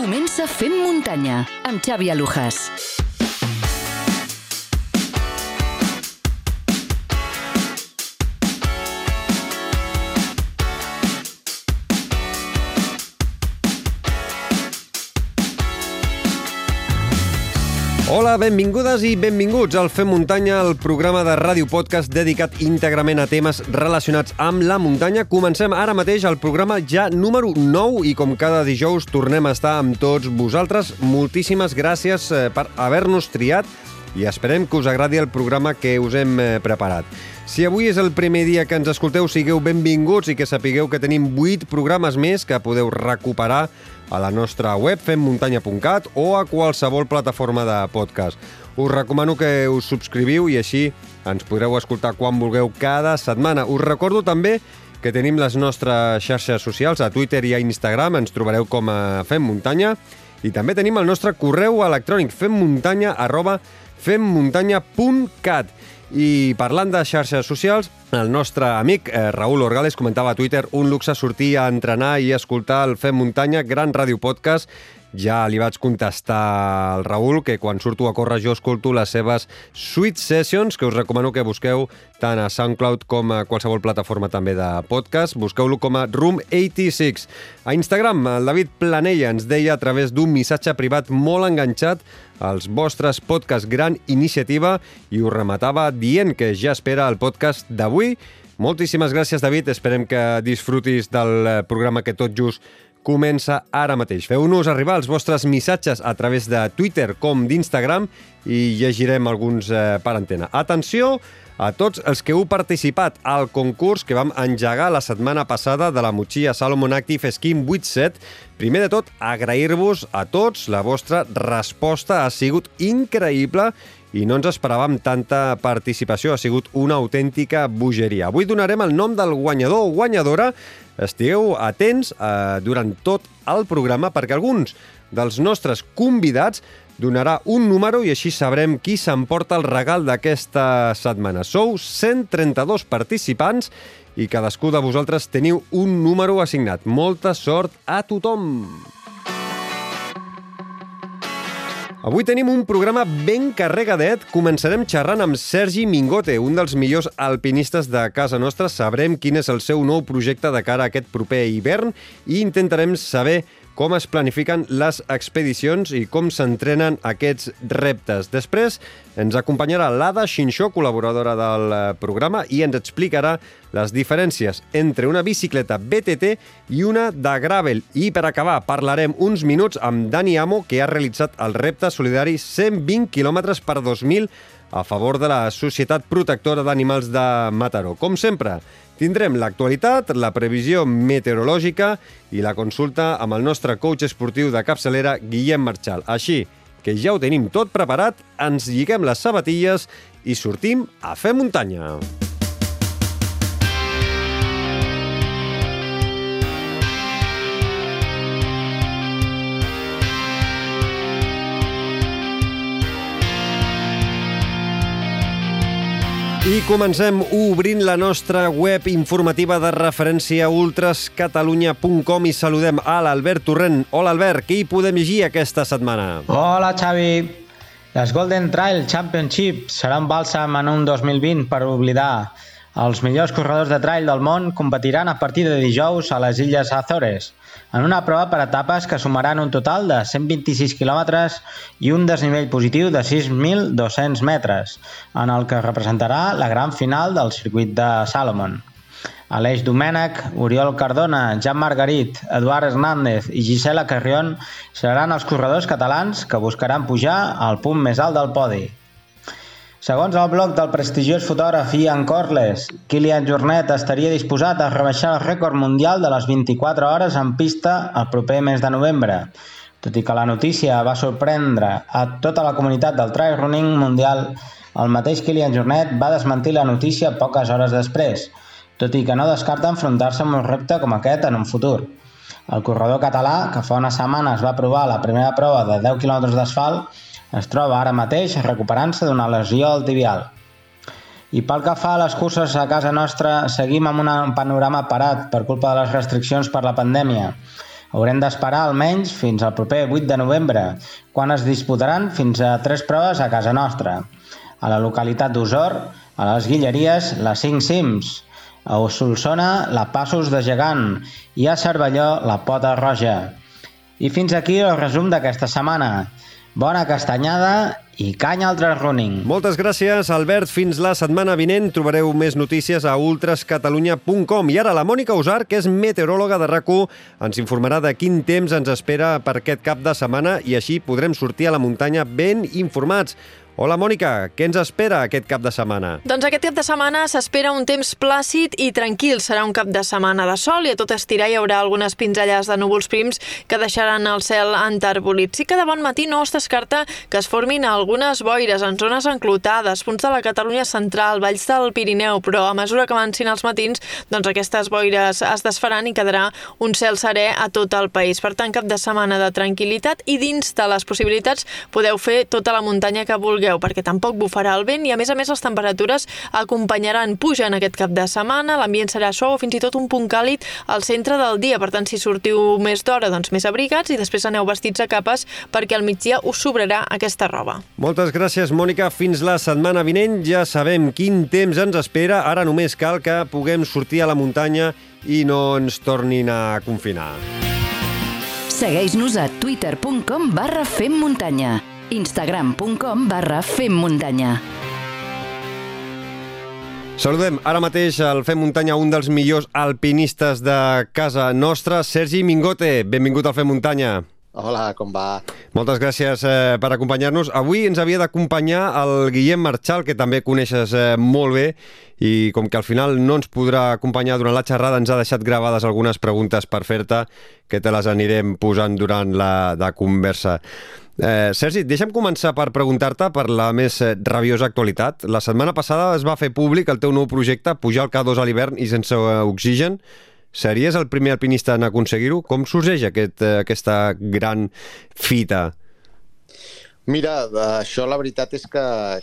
Comença Fem Muntanya, amb Xavi Alujas. Hola, benvingudes i benvinguts al Fem Muntanya, el programa de ràdio podcast dedicat íntegrament a temes relacionats amb la muntanya. Comencem ara mateix el programa ja número 9 i com cada dijous tornem a estar amb tots vosaltres. Moltíssimes gràcies eh, per haver-nos triat i esperem que us agradi el programa que us hem eh, preparat. Si avui és el primer dia que ens escolteu, sigueu benvinguts i que sapigueu que tenim 8 programes més que podeu recuperar a la nostra web femmuntanya.cat o a qualsevol plataforma de podcast. Us recomano que us subscriviu i així ens podreu escoltar quan vulgueu cada setmana. Us recordo també que tenim les nostres xarxes socials, a Twitter i a Instagram, ens trobareu com a Fem Muntanya, i també tenim el nostre correu electrònic femmuntanya arroba femmuntanya.cat. I parlant de xarxes socials, el nostre amic eh, Raül Orgales comentava a Twitter un luxe sortir a entrenar i escoltar el Fem Muntanya, gran ràdio podcast, ja li vaig contestar al Raül que quan surto a córrer jo escolto les seves Sweet Sessions, que us recomano que busqueu tant a SoundCloud com a qualsevol plataforma també de podcast. Busqueu-lo com a Room86. A Instagram, el David Planella ens deia a través d'un missatge privat molt enganxat als vostres podcast Gran Iniciativa i ho rematava dient que ja espera el podcast d'avui. Moltíssimes gràcies, David. Esperem que disfrutis del programa que tot just comença ara mateix. Feu-nos arribar els vostres missatges a través de Twitter com d'Instagram i llegirem alguns eh, per antena. Atenció a tots els que heu participat al concurs que vam engegar la setmana passada de la Mochia Salomon Active Skin 87. Primer de tot, agrair-vos a tots. La vostra resposta ha sigut increïble i no ens esperàvem tanta participació. Ha sigut una autèntica bogeria. Avui donarem el nom del guanyador o guanyadora. Estigueu atents eh, durant tot el programa perquè alguns dels nostres convidats donarà un número i així sabrem qui s'emporta el regal d'aquesta setmana. Sou 132 participants i cadascú de vosaltres teniu un número assignat. Molta sort a tothom! Avui tenim un programa ben carregadet. Començarem xerrant amb Sergi Mingote, un dels millors alpinistes de casa nostra. Sabrem quin és el seu nou projecte de cara a aquest proper hivern i intentarem saber com es planifiquen les expedicions i com s'entrenen aquests reptes. Després ens acompanyarà l'Ada Xinxó, col·laboradora del eh, programa, i ens explicarà les diferències entre una bicicleta BTT i una de gravel. I per acabar parlarem uns minuts amb Dani Amo, que ha realitzat el repte solidari 120 km per 2000 a favor de la Societat Protectora d'Animals de Mataró. Com sempre, Tindrem l'actualitat, la previsió meteorològica i la consulta amb el nostre coach esportiu de capçalera, Guillem Marchal. Així que ja ho tenim tot preparat, ens lliguem les sabatilles i sortim a fer muntanya. I comencem obrint la nostra web informativa de referència ultrascatalunya.com i saludem a l'Albert Torrent. Hola, Albert, què hi podem llegir aquesta setmana? Hola, Xavi. Les Golden Trail Championship serà un bàlsam en un 2020 per oblidar. Els millors corredors de trail del món competiran a partir de dijous a les Illes Azores en una prova per etapes que sumaran un total de 126 quilòmetres i un desnivell positiu de 6.200 metres, en el que representarà la gran final del circuit de Salomon. Aleix Domènech, Oriol Cardona, Jan Margarit, Eduard Hernández i Gisela Carrion seran els corredors catalans que buscaran pujar al punt més alt del podi. Segons el blog del prestigiós fotògraf Ian Corles, Kilian Jornet estaria disposat a rebaixar el rècord mundial de les 24 hores en pista el proper mes de novembre. Tot i que la notícia va sorprendre a tota la comunitat del trail running mundial, el mateix Kilian Jornet va desmentir la notícia poques hores després, tot i que no descarta enfrontar-se amb un repte com aquest en un futur. El corredor català, que fa unes setmanes va provar la primera prova de 10 km d'asfalt, es troba ara mateix recuperant-se d'una lesió al tibial. I pel que fa a les curses a casa nostra, seguim amb un panorama parat per culpa de les restriccions per la pandèmia. Haurem d'esperar almenys fins al proper 8 de novembre, quan es disputaran fins a tres proves a casa nostra. A la localitat d'Osor, a les Guilleries, les 5 cims, a Solsona, la Passos de Gegant i a Cervelló, la Pota Roja. I fins aquí el resum d'aquesta setmana. Bona castanyada i canya al running. Moltes gràcies, Albert. Fins la setmana vinent trobareu més notícies a ultrascatalunya.com. I ara la Mònica Usar, que és meteoròloga de rac ens informarà de quin temps ens espera per aquest cap de setmana i així podrem sortir a la muntanya ben informats. Hola, Mònica, què ens espera aquest cap de setmana? Doncs aquest cap de setmana s'espera un temps plàcid i tranquil. Serà un cap de setmana de sol i a tot estirar hi haurà algunes pinzellades de núvols prims que deixaran el cel enterbolit. Sí que de bon matí no es descarta que es formin algunes boires en zones enclotades, punts de la Catalunya central, valls del Pirineu, però a mesura que avancin els matins, doncs aquestes boires es desfaran i quedarà un cel serè a tot el país. Per tant, cap de setmana de tranquil·litat i dins de les possibilitats podeu fer tota la muntanya que vulgueu vulgueu, perquè tampoc bufarà el vent i, a més a més, les temperatures acompanyaran puja en aquest cap de setmana, l'ambient serà suau, fins i tot un punt càlid al centre del dia. Per tant, si sortiu més d'hora, doncs més abrigats i després aneu vestits a capes perquè al migdia us sobrarà aquesta roba. Moltes gràcies, Mònica. Fins la setmana vinent ja sabem quin temps ens espera. Ara només cal que puguem sortir a la muntanya i no ens tornin a confinar. Segueix-nos a twitter.com barra femmuntanya instagram.com barra femmuntanya. Saludem ara mateix al Fem Muntanya, un dels millors alpinistes de casa nostra, Sergi Mingote. Benvingut al Fem Muntanya. Hola, com va? Moltes gràcies eh, per acompanyar-nos. Avui ens havia d'acompanyar el Guillem Marchal, que també coneixes eh, molt bé, i com que al final no ens podrà acompanyar durant la xerrada, ens ha deixat gravades algunes preguntes per fer-te, que te les anirem posant durant la, la conversa. Eh, Sergi, deixa'm començar per preguntar-te per la més eh, rabiosa actualitat. La setmana passada es va fer públic el teu nou projecte, pujar el K2 a l'hivern i sense eh, oxigen. Series el primer alpinista en aconseguir-ho? Com sorgeix aquest, eh, aquesta gran fita? Mira, això la veritat és que,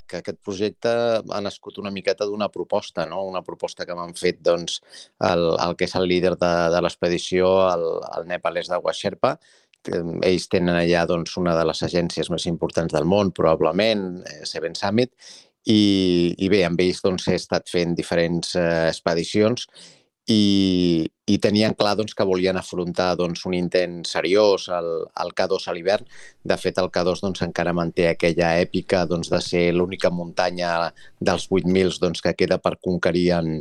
que aquest projecte ha nascut una miqueta d'una proposta, no? una proposta que m'han fet doncs, el, el que és el líder de, de l'expedició, el, el nepalès de Washerpa, ells tenen allà doncs, una de les agències més importants del món, probablement, eh, Seven Summit, i, i bé, amb ells doncs, he estat fent diferents eh, expedicions i, i tenien clar doncs, que volien afrontar doncs, un intent seriós al, al K2 a l'hivern. De fet, el K2 doncs, encara manté aquella èpica doncs, de ser l'única muntanya dels 8.000 doncs, que queda per conquerir en,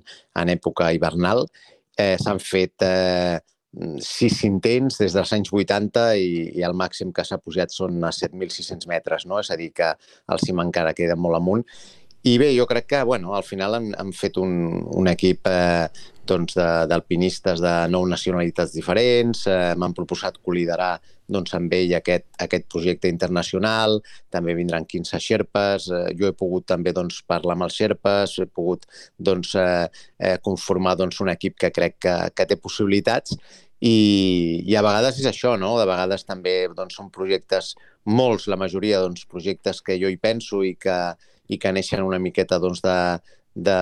en època hivernal. Eh, S'han fet eh, sis intents des dels anys 80 i, i el màxim que s'ha pujat són a 7.600 metres, no? és a dir, que el cim encara queda molt amunt. I bé, jo crec que bueno, al final han, han fet un, un equip eh, doncs de, de nou nacionalitats diferents, eh, m'han proposat col·liderar doncs, amb ell aquest, aquest projecte internacional, també vindran 15 xerpes, eh, jo he pogut també doncs, parlar amb els xerpes, he pogut doncs, eh, eh, conformar doncs, un equip que crec que, que té possibilitats i, i a vegades és això, no? De vegades també doncs, són projectes, molts, la majoria, doncs, projectes que jo hi penso i que, i que neixen una miqueta doncs, de, de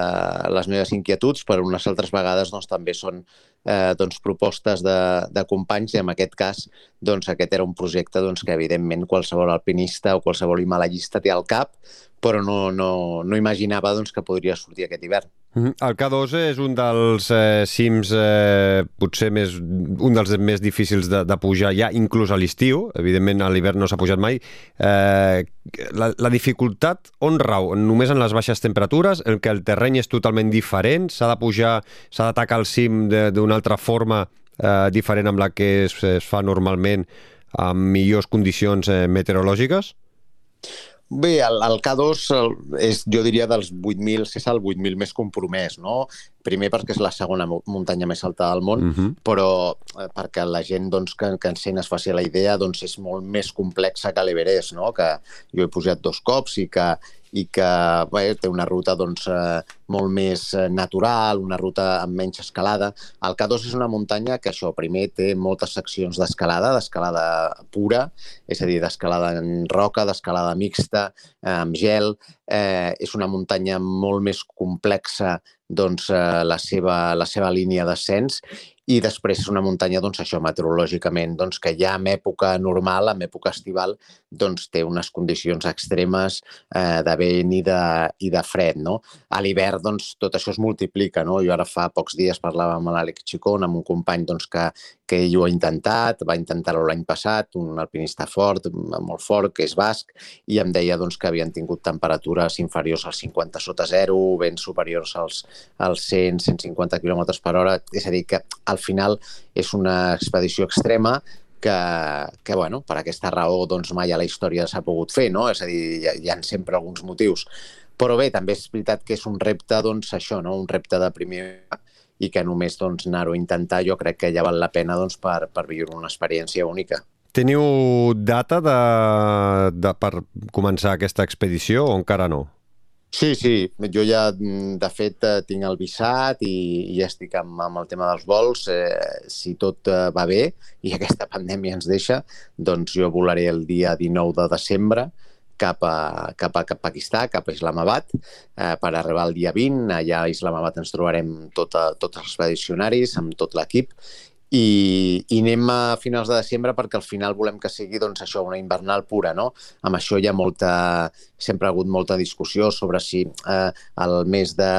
les meves inquietuds, però unes altres vegades doncs, també són eh, doncs, propostes de, de companys i en aquest cas doncs, aquest era un projecte doncs, que evidentment qualsevol alpinista o qualsevol himalallista té al cap, però no, no, no imaginava doncs, que podria sortir aquest hivern. Mhm. El K2 és un dels eh, cims eh, potser més, un dels més difícils de, de pujar ja inclús a l'estiu, evidentment a l'hivern no s'ha pujat mai. Eh, la, la dificultat on rau? Només en les baixes temperatures, en què el terreny és totalment diferent, s'ha de pujar, s'ha d'atacar el cim d'una altra forma eh, diferent amb la que es, es fa normalment amb millors condicions eh, meteorològiques? Bé, el, el K2 el, és, jo diria, dels 8.000, si és el 8.000 més compromès, no? Primer perquè és la segona muntanya més alta del món, uh mhm. -huh. però eh, perquè la gent doncs, que, que encén es faci la idea doncs és molt més complexa que l'Everest, no? que jo he pujat dos cops i que, i que bé, té una ruta doncs, eh, molt més eh, natural, una ruta amb menys escalada. El K2 és una muntanya que això, primer té moltes seccions d'escalada, d'escalada pura, és a dir, d'escalada en roca, d'escalada mixta, eh, amb gel. Eh, és una muntanya molt més complexa doncs, eh, la, seva, la seva línia d'ascens i després és una muntanya, doncs, això, meteorològicament, doncs, que ja en època normal, en època estival, doncs, té unes condicions extremes eh, de vent i de, i de fred, no? A l'hivern, doncs, tot això es multiplica, no? Jo ara fa pocs dies parlava amb l'Àlex Chicón, amb un company, doncs, que, que ell ho ha intentat, va intentar-ho l'any passat, un alpinista fort, molt fort, que és basc, i em deia, doncs, que havien tingut temperatures inferiors als 50 sota zero, vents superiors als, als 100, 150 km per hora, és a dir, que al final és una expedició extrema que, que bueno, per aquesta raó doncs, mai a la història s'ha pogut fer, no? És a dir, hi ha, hi ha sempre alguns motius. Però bé, també és veritat que és un repte, doncs, això, no? un repte de primer i que només doncs, anar-ho a intentar jo crec que ja val la pena doncs, per, per viure una experiència única. Teniu data de, de, per començar aquesta expedició o encara no? Sí, sí, jo ja, de fet, eh, tinc el visat i, i ja estic amb, amb el tema dels vols. Eh, si tot eh, va bé i aquesta pandèmia ens deixa, doncs jo volaré el dia 19 de desembre cap a, cap a, cap a Pakistà, cap a Islamabad, eh, per arribar el dia 20. Allà a Islamabad ens trobarem tota, tots els expedicionaris, amb tot l'equip, i, i anem a finals de desembre perquè al final volem que sigui doncs, això, una invernal pura. No? Amb això hi ha molta, sempre ha hagut molta discussió sobre si eh, el mes de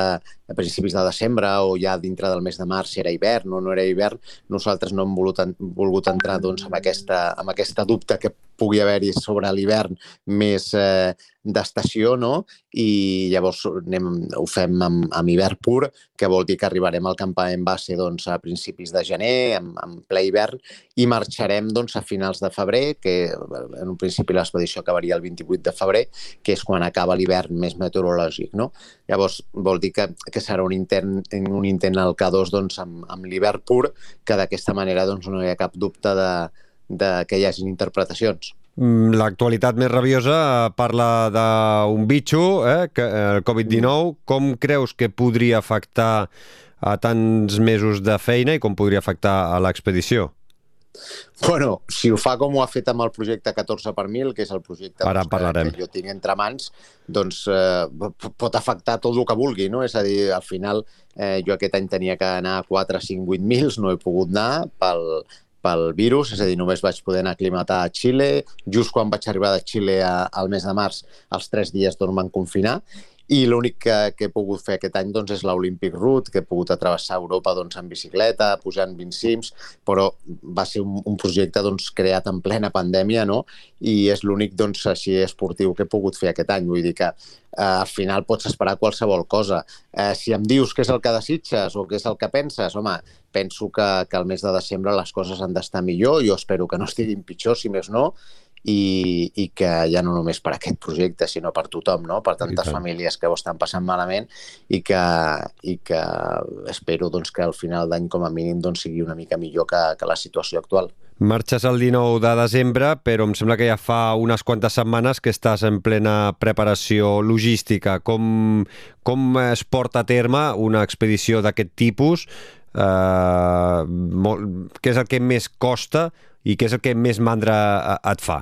a principis de desembre o ja dintre del mes de març si era hivern o no era hivern, nosaltres no hem volgut, volgut entrar doncs, amb, aquesta, amb aquesta dubte que pugui haver-hi sobre l'hivern més eh, d'estació, no? I llavors anem, ho fem amb, amb hivern pur, que vol dir que arribarem al campament base doncs, a principis de gener, en, en ple hivern, i marxarem doncs, a finals de febrer, que en un principi l'expedició acabaria el 28 de febrer, que és quan acaba l'hivern més meteorològic. No? Llavors, vol dir que, que serà un intent, un intent al K2 doncs, amb, amb l'hivern pur, que d'aquesta manera doncs, no hi ha cap dubte de, de que hi hagin interpretacions. Mm, l'actualitat més rabiosa parla d'un bitxo, eh, que, el Covid-19. Com creus que podria afectar a tants mesos de feina i com podria afectar a l'expedició? Bueno, si ho fa com ho ha fet amb el projecte 14 per 1000, que és el projecte Ara doncs, que, que jo tinc entre mans, doncs eh, pot afectar tot el que vulgui, no? És a dir, al final eh, jo aquest any tenia que anar a 4, 5, 8 mils, no he pogut anar pel, pel virus, és a dir, només vaig poder anar aclimatar a Xile. Just quan vaig arribar de Xile a, al mes de març, els tres dies doncs van confinar i l'únic que, que he pogut fer aquest any doncs, és l'Olympic Route, que he pogut atravessar Europa doncs, en bicicleta, pujant 20 cims, però va ser un, un projecte doncs, creat en plena pandèmia no? i és l'únic doncs, així esportiu que he pogut fer aquest any. Vull dir que eh, al final pots esperar qualsevol cosa. Eh, si em dius què és el que desitges o què és el que penses, home, penso que, que al mes de desembre les coses han d'estar millor, jo espero que no estiguin pitjor, si més no, i, i que ja no només per aquest projecte, sinó per tothom, no? per tantes famílies que ho estan passant malament i que, i que espero doncs, que al final d'any com a mínim doncs, sigui una mica millor que, que la situació actual. Marxes el 19 de desembre, però em sembla que ja fa unes quantes setmanes que estàs en plena preparació logística. Com, com es porta a terme una expedició d'aquest tipus? Uh, molt, què és el que més costa i què és el que més mandra et fa?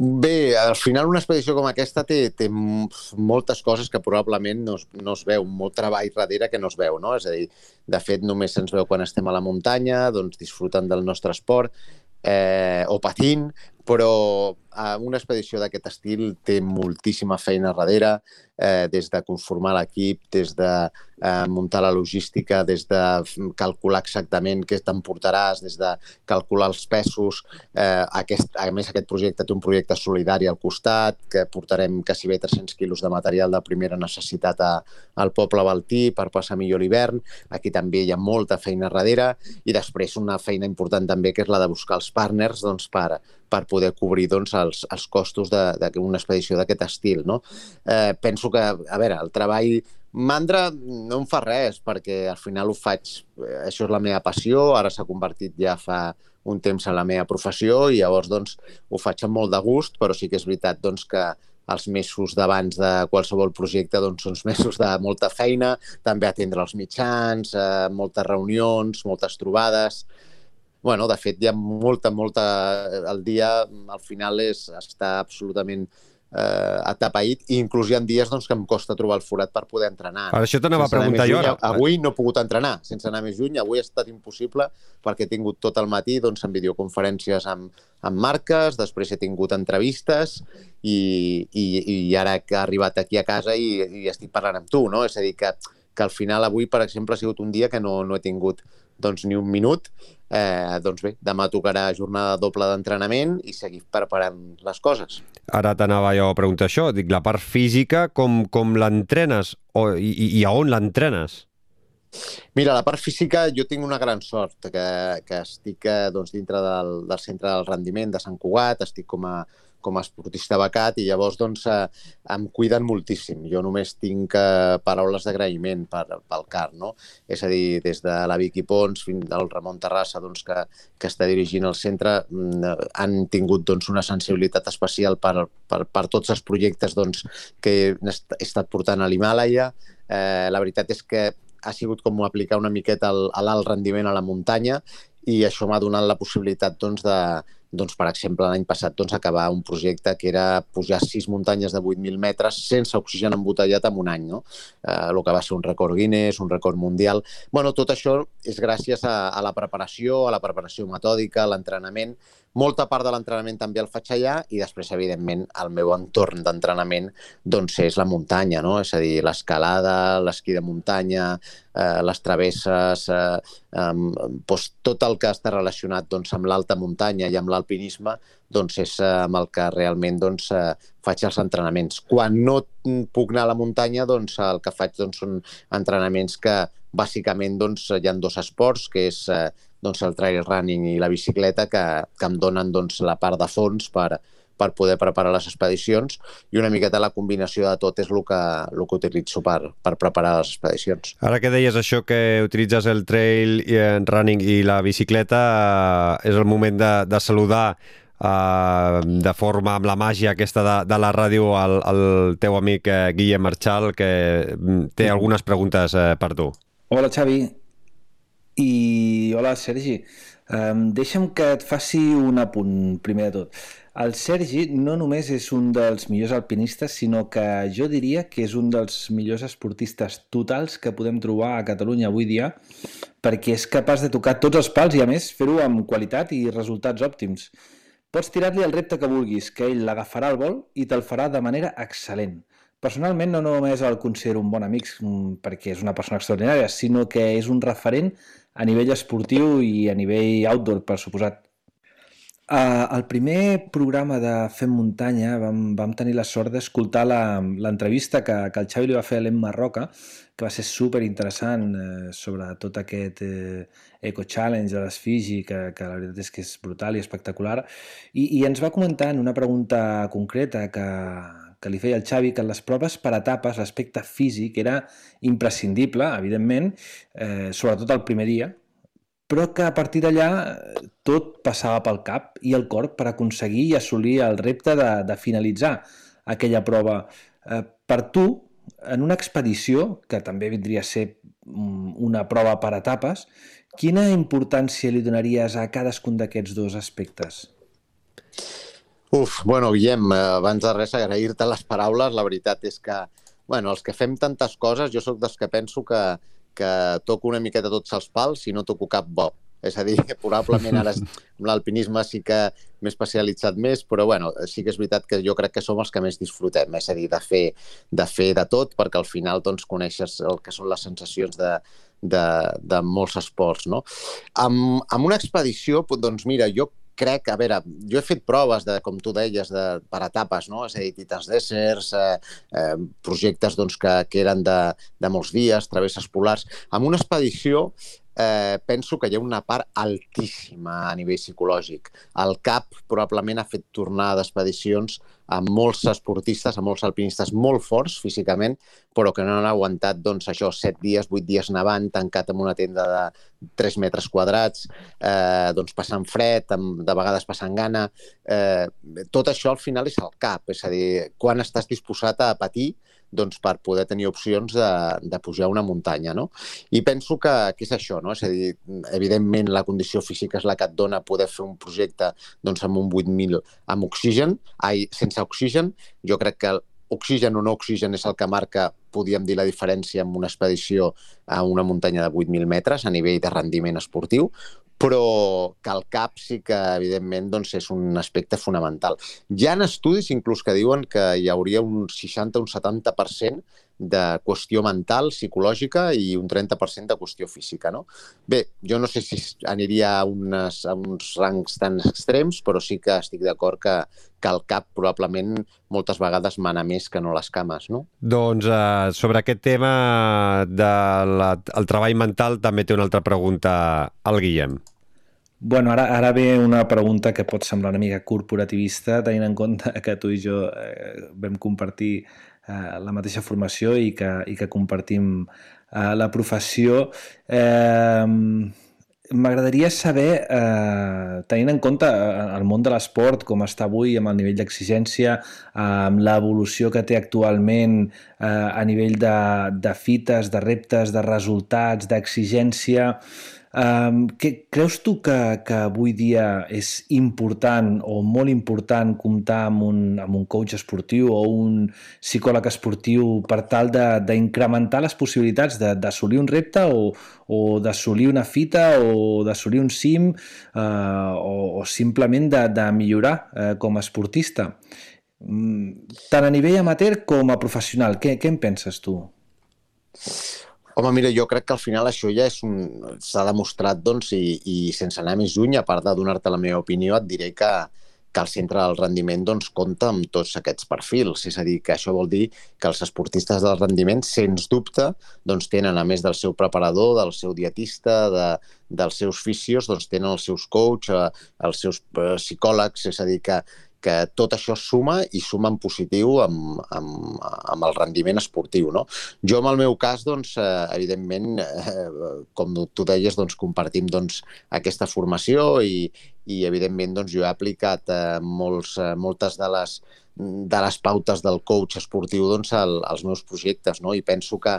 Bé, al final una expedició com aquesta té, té moltes coses que probablement no es, no es veu, molt treball darrere que no es veu, no? És a dir, de fet, només se'ns veu quan estem a la muntanya, doncs disfrutant del nostre esport, eh, o patint, però eh, una expedició d'aquest estil té moltíssima feina darrere, eh, des de conformar l'equip, des de eh, muntar la logística, des de calcular exactament què t'emportaràs, des de calcular els pesos. Eh, aquest, a més, aquest projecte té un projecte solidari al costat, que portarem quasi bé 300 quilos de material de primera necessitat a, al poble baltí per passar millor l'hivern. Aquí també hi ha molta feina darrere i després una feina important també que és la de buscar els partners doncs, per, per poder cobrir doncs, els, els costos d'una expedició d'aquest estil. No? Eh, penso que, a veure, el treball Mandra no em fa res, perquè al final ho faig, eh, això és la meva passió, ara s'ha convertit ja fa un temps en la meva professió i llavors doncs, ho faig amb molt de gust, però sí que és veritat doncs, que els mesos d'abans de qualsevol projecte doncs, són mesos de molta feina, també atendre els mitjans, eh, moltes reunions, moltes trobades... bueno, de fet, hi ha molta, molta... El dia, al final, és, està absolutament eh, atapeït i inclús hi ha dies doncs, que em costa trobar el forat per poder entrenar. Per això t'anava a preguntar jo ara. Avui no he pogut entrenar, sense anar més lluny. Avui ha estat impossible perquè he tingut tot el matí doncs, en videoconferències amb, amb marques, després he tingut entrevistes i, i, i ara que he arribat aquí a casa i, i estic parlant amb tu, no? És a dir, que, que al final avui, per exemple, ha sigut un dia que no, no he tingut doncs, ni un minut eh, doncs bé, demà tocarà jornada doble d'entrenament i seguir preparant les coses. Ara t'anava jo a preguntar això, dic, la part física, com, com l'entrenes i, i a on l'entrenes? Mira, la part física jo tinc una gran sort, que, que estic eh, doncs, dintre del, del centre del rendiment de Sant Cugat, estic com a com a esportista becat i llavors doncs, eh, em cuiden moltíssim. Jo només tinc eh, paraules d'agraïment per, pel CAR, no? És a dir, des de la Vicky Pons fins al Ramon Terrassa doncs, que, que està dirigint el centre mm, han tingut doncs, una sensibilitat especial per, per, per tots els projectes doncs, que he estat portant a l'Himàlaia. Eh, la veritat és que ha sigut com aplicar una miqueta l'alt rendiment a la muntanya i això m'ha donat la possibilitat doncs, de, doncs, per exemple, l'any passat doncs, acabar un projecte que era pujar sis muntanyes de 8.000 metres sense oxigen embotellat en un any, no? Eh, el que va ser un record Guinness, un record mundial... bueno, tot això és gràcies a, a la preparació, a la preparació metòdica, a l'entrenament, molta part de l'entrenament també el faig allà i després, evidentment, el meu entorn d'entrenament doncs, és la muntanya, no? és a dir, l'escalada, l'esquí de muntanya, eh, les travesses, eh, eh, doncs, tot el que està relacionat doncs, amb l'alta muntanya i amb l'alpinisme doncs, és eh, amb el que realment doncs, eh, faig els entrenaments. Quan no puc anar a la muntanya, doncs, el que faig doncs, són entrenaments que bàsicament doncs, hi ha dos esports, que és eh, doncs, el trail running i la bicicleta que, que em donen doncs, la part de fons per, per poder preparar les expedicions i una miqueta la combinació de tot és el que, el que utilitzo per, per preparar les expedicions. Ara que deies això que utilitzes el trail i el running i la bicicleta, eh, és el moment de, de saludar Uh, de forma amb la màgia aquesta de, de la ràdio el, el teu amic uh, Guillem Marchal que mm, té algunes preguntes uh, per tu. Hola Xavi, i hola, Sergi. Um, deixa'm que et faci un apunt, primer de tot. El Sergi no només és un dels millors alpinistes, sinó que jo diria que és un dels millors esportistes totals que podem trobar a Catalunya avui dia, perquè és capaç de tocar tots els pals i, a més, fer-ho amb qualitat i resultats òptims. Pots tirar-li el repte que vulguis, que ell l'agafarà al vol i te'l farà de manera excel·lent. Personalment no només el considero un bon amic mm, perquè és una persona extraordinària, sinó que és un referent a nivell esportiu i a nivell outdoor, per suposat. Uh, el primer programa de Fem Muntanya vam, vam tenir la sort d'escoltar l'entrevista que, que el Xavi li va fer a l'Emma Roca, que va ser super interessant eh, sobre tot aquest eh, Eco Challenge de les Fiji, que, que la veritat és que és brutal i espectacular, i, i ens va comentar en una pregunta concreta que, que li feia el Xavi, que les proves per etapes l'aspecte físic era imprescindible, evidentment, eh, sobretot el primer dia, però que a partir d'allà eh, tot passava pel cap i el cor per aconseguir i assolir el repte de, de finalitzar aquella prova. Eh, per tu, en una expedició, que també vindria a ser mm, una prova per etapes, quina importància li donaries a cadascun d'aquests dos aspectes? Uf, bueno, Guillem, eh, abans de res agrair-te les paraules. La veritat és que, bueno, els que fem tantes coses, jo sóc dels que penso que, que toco una miqueta tots els pals i no toco cap bo. És a dir, probablement ara amb l'alpinisme sí que m'he especialitzat més, però bueno, sí que és veritat que jo crec que som els que més disfrutem, és a dir, de fer de, fer de tot, perquè al final doncs, coneixes el que són les sensacions de, de, de molts esports. No? Amb, amb una expedició, doncs mira, jo crec, a veure, jo he fet proves, de, com tu deies, de, per etapes, no? és a dir, Titans Deserts, eh, eh, projectes doncs, que, que eren de, de molts dies, travesses polars. Amb una expedició eh, penso que hi ha una part altíssima a nivell psicològic. El CAP probablement ha fet tornar d'expedicions amb molts esportistes, amb molts alpinistes molt forts físicament, però que no han aguantat doncs, això, set dies, vuit dies nevant, tancat en una tenda de 3 metres quadrats, eh, doncs passant fred, amb, de vegades passant gana. Eh, tot això al final és el cap, és a dir, quan estàs disposat a patir doncs, per poder tenir opcions de, de pujar una muntanya. No? I penso que, que és això, no? és a dir, evidentment la condició física és la que et dona poder fer un projecte doncs, amb un 8.000 amb oxigen, ai, sense oxigen. Jo crec que oxigen o no oxigen és el que marca, podríem dir, la diferència amb una expedició a una muntanya de 8.000 metres a nivell de rendiment esportiu, però que el cap sí que, evidentment, doncs, és un aspecte fonamental. Hi ha estudis inclús que diuen que hi hauria un 60 o un 70% de qüestió mental, psicològica i un 30% de qüestió física. No? Bé, jo no sé si aniria a, unes, a uns rangs tan extrems, però sí que estic d'acord que, que el cap probablement moltes vegades mana més que no les cames. No? Doncs uh, sobre aquest tema del de treball mental també té una altra pregunta al Guillem. Bueno, ara, ara ve una pregunta que pot semblar una mica corporativista, tenint en compte que tu i jo eh, vam compartir eh, la mateixa formació i que, i que compartim eh, la professió. Eh, M'agradaria saber, eh, tenint en compte eh, el món de l'esport, com està avui, amb el nivell d'exigència, amb l'evolució que té actualment eh, a nivell de, de fites, de reptes, de resultats, d'exigència, eh, Um, que, creus tu que, que avui dia és important o molt important comptar amb un, amb un coach esportiu o un psicòleg esportiu per tal d'incrementar les possibilitats d'assolir un repte o, o d'assolir una fita o d'assolir un cim uh, o, o simplement de, de millorar uh, com a esportista? Mm, tant a nivell amateur com a professional. Què, què en penses tu? Home, mira, jo crec que al final això ja és un... s'ha demostrat, doncs, i, i sense anar més lluny, a part de donar-te la meva opinió, et diré que, que el centre del rendiment doncs, compta amb tots aquests perfils. És a dir, que això vol dir que els esportistes del rendiment, sens dubte, doncs, tenen, a més del seu preparador, del seu dietista, de, dels seus fisios, doncs, tenen els seus coach, eh, els seus eh, psicòlegs, és a dir, que, que tot això suma i suma en positiu amb, amb, amb el rendiment esportiu. No? Jo, en el meu cas, doncs, eh, evidentment, eh, com tu deies, doncs, compartim doncs, aquesta formació i, i evidentment, doncs, jo he aplicat eh, molts, eh, moltes de les de les pautes del coach esportiu doncs, al, als meus projectes, no? i penso que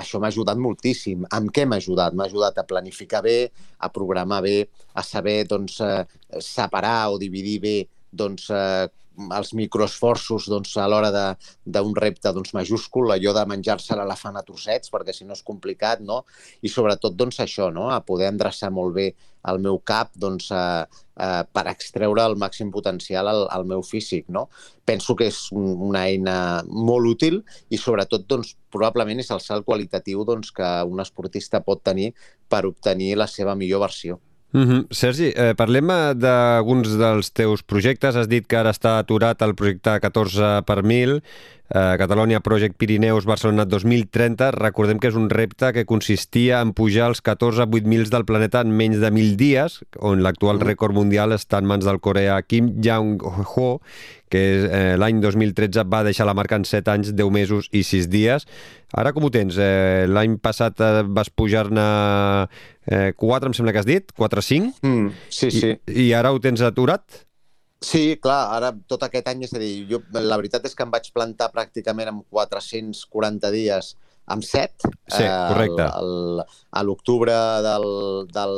això m'ha ajudat moltíssim. Amb què m'ha ajudat? M'ha ajudat a planificar bé, a programar bé, a saber doncs, eh, separar o dividir bé doncs, eh, els microesforços doncs, a l'hora d'un repte doncs, majúscul, allò de menjar-se l'elefant a trossets, perquè si no és complicat, no? I sobretot doncs, això, no? a poder endreçar molt bé el meu cap doncs, a, a, per extreure el màxim potencial al, al meu físic. No? Penso que és una eina molt útil i sobretot doncs, probablement és el salt qualitatiu doncs, que un esportista pot tenir per obtenir la seva millor versió. Mm -hmm. Sergi, eh, parlem eh, d'alguns dels teus projectes. Has dit que ara està aturat el projecte 14 per 1000, eh, Catalonia Project Pirineus Barcelona 2030. Recordem que és un repte que consistia en pujar els 14 8.000 del planeta en menys de 1.000 dies, on l'actual mm. rècord mundial està en mans del coreà Kim Jong-ho, que eh, l'any 2013 va deixar la marca en 7 anys, 10 mesos i 6 dies. Ara com ho tens? Eh, l'any passat eh, vas pujar-ne eh, 4, em sembla que has dit? 4 o 5? Mm, sí, sí. I, I ara ho tens aturat? Sí, clar, ara tot aquest any, és a dir, jo, la veritat és que em vaig plantar pràcticament amb 440 dies amb 7. Sí, correcte. Eh, el, el, a l'octubre del, del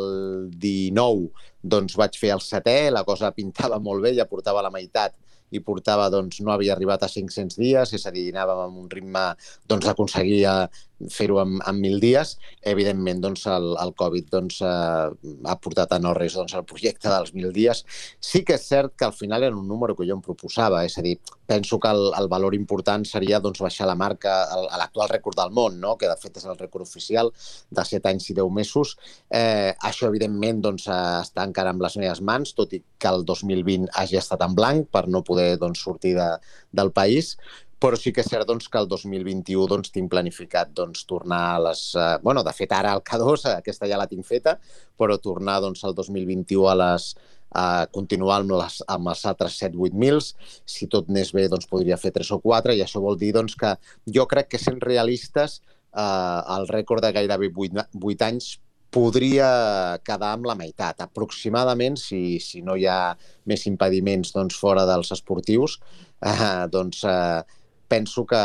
19 doncs vaig fer el setè, la cosa pintava molt bé, ja portava la meitat i portava, doncs, no havia arribat a 500 dies, és a dir, anàvem amb un ritme, doncs, aconseguia fer-ho en, en mil dies. Evidentment, doncs, el, el Covid doncs, eh, ha portat a no res doncs, el projecte dels mil dies. Sí que és cert que al final era un número que jo em proposava, és a dir, penso que el, el valor important seria doncs, baixar la marca a l'actual rècord del món, no? que de fet és el rècord oficial de 7 anys i 10 mesos. Eh, això, evidentment, doncs, està encara amb les meves mans, tot i que el 2020 hagi estat en blanc per no poder doncs, sortir de, del país, però sí que és cert doncs, que el 2021 doncs, tinc planificat doncs, tornar a les... Eh, bueno, de fet, ara al K2, aquesta ja la tinc feta, però tornar doncs, el 2021 a les, a continuar amb, les, amb els altres 7-8 mils. Si tot anés bé, doncs podria fer 3 o 4 i això vol dir doncs, que jo crec que sent realistes eh, el rècord de gairebé 8, 8 anys podria quedar amb la meitat, aproximadament, si, si no hi ha més impediments doncs, fora dels esportius, eh, doncs eh, penso que,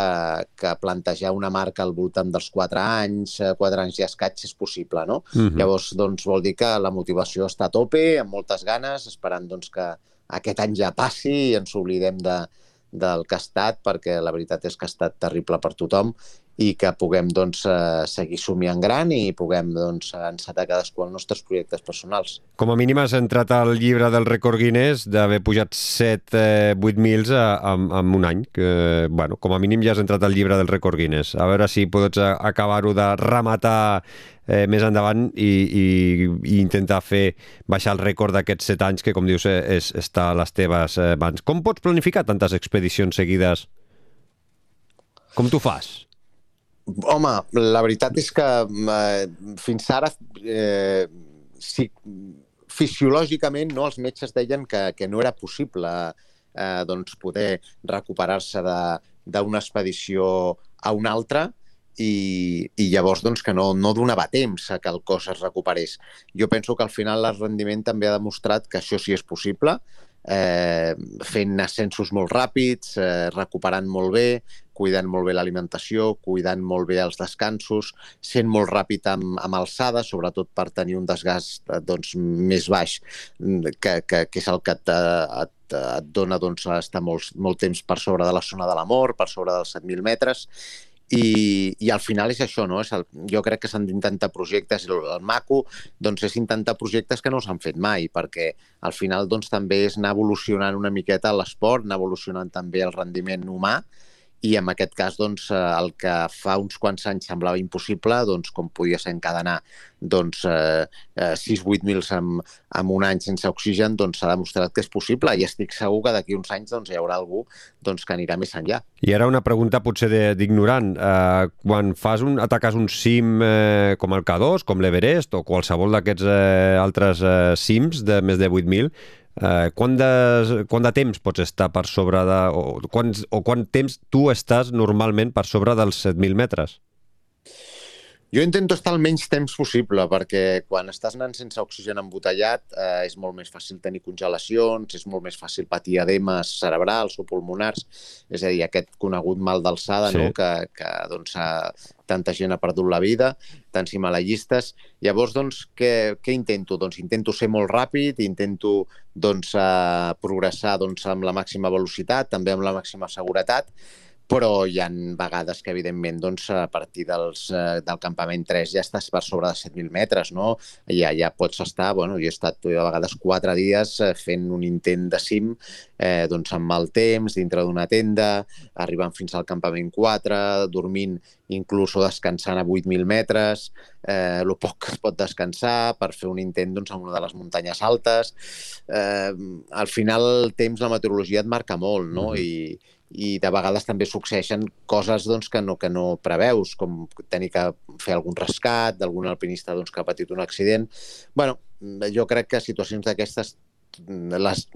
que plantejar una marca al voltant dels 4 anys, 4 eh, anys i escaig és possible, no? Uh -huh. Llavors, doncs, vol dir que la motivació està a tope, amb moltes ganes, esperant doncs, que aquest any ja passi i ens oblidem de, del que ha estat, perquè la veritat és que ha estat terrible per tothom i que puguem doncs, eh, seguir somiant gran i puguem doncs, encetar cadascú els nostres projectes personals. Com a mínim has entrat al llibre del rècord Guinness d'haver pujat 7, eh, 8 mils en, en un any. Que, bueno, com a mínim ja has entrat al llibre del rècord Guinness. A veure si pots acabar-ho de rematar eh, més endavant i, i, i intentar fer baixar el rècord d'aquests 7 anys que, com dius, eh, és, està a les teves eh, mans. Com pots planificar tantes expedicions seguides? Com tu fas? Home, la veritat és que eh, fins ara eh, sí, fisiològicament no, els metges deien que, que no era possible eh, doncs poder recuperar-se d'una expedició a una altra i, i llavors doncs, que no, no donava temps a que el cos es recuperés. Jo penso que al final el rendiment també ha demostrat que això sí és possible, eh, fent ascensos molt ràpids, eh, recuperant molt bé, cuidant molt bé l'alimentació, cuidant molt bé els descansos, sent molt ràpid amb, amb alçada, sobretot per tenir un desgast eh, doncs, més baix, mm, que, que, que és el que et, et, et dona doncs, estar molt, molt temps per sobre de la zona de la mort, per sobre dels 7.000 metres, i, i al final és això, no? És el, jo crec que s'han d'intentar projectes, el, el maco doncs és intentar projectes que no s'han fet mai, perquè al final doncs, també és anar evolucionant una miqueta l'esport, anar evolucionant també el rendiment humà, i en aquest cas doncs, eh, el que fa uns quants anys semblava impossible, doncs, com podia ser encadenar doncs, eh, 6-8 eh, mils en, en un any sense oxigen, doncs s'ha demostrat que és possible i estic segur que d'aquí uns anys doncs, hi haurà algú doncs, que anirà més enllà. I ara una pregunta potser d'ignorant. Eh, quan fas un, ataques un cim eh, com el K2, com l'Everest o qualsevol d'aquests eh, altres eh, cims de més de 8.000, Eh, quant, de, quant de temps pots estar per sobre de... O, quants, o quant temps tu estàs normalment per sobre dels 7.000 metres? Jo intento estar el menys temps possible, perquè quan estàs anant sense oxigen embotellat eh, és molt més fàcil tenir congelacions, és molt més fàcil patir edemes cerebrals o pulmonars, és a dir, aquest conegut mal d'alçada sí. no? que, que doncs, tanta gent ha perdut la vida, tants himalaiistes. Llavors, doncs, què, què intento? Doncs intento ser molt ràpid, intento doncs, eh, progressar doncs, amb la màxima velocitat, també amb la màxima seguretat, però hi han vegades que, evidentment, doncs, a partir dels, eh, del campament 3 ja estàs per sobre de 7.000 metres, no? Ja, ja pots estar, bueno, jo he estat a vegades 4 dies eh, fent un intent de cim, eh, doncs amb mal temps, dintre d'una tenda, arribant fins al campament 4, dormint inclús o descansant a 8.000 metres, eh, el poc que es pot descansar per fer un intent doncs, en una de les muntanyes altes. Eh, al final el temps, la meteorologia et marca molt, no? Mm -hmm. I, i de vegades també succeeixen coses doncs, que, no, que no preveus, com tenir que fer algun rescat d'algun alpinista doncs, que ha patit un accident. bueno, jo crec que situacions d'aquestes les,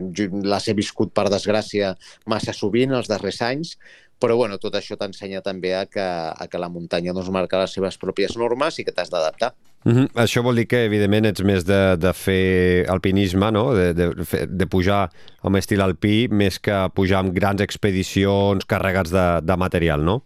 les he viscut, per desgràcia, massa sovint els darrers anys, però bueno, tot això t'ensenya també a que, a que la muntanya doncs, marca les seves pròpies normes i que t'has d'adaptar. Mm -hmm. Això vol dir que, evidentment, ets més de, de fer alpinisme, no? de, de, de pujar amb estil alpí, més que pujar amb grans expedicions carregats de, de material, no?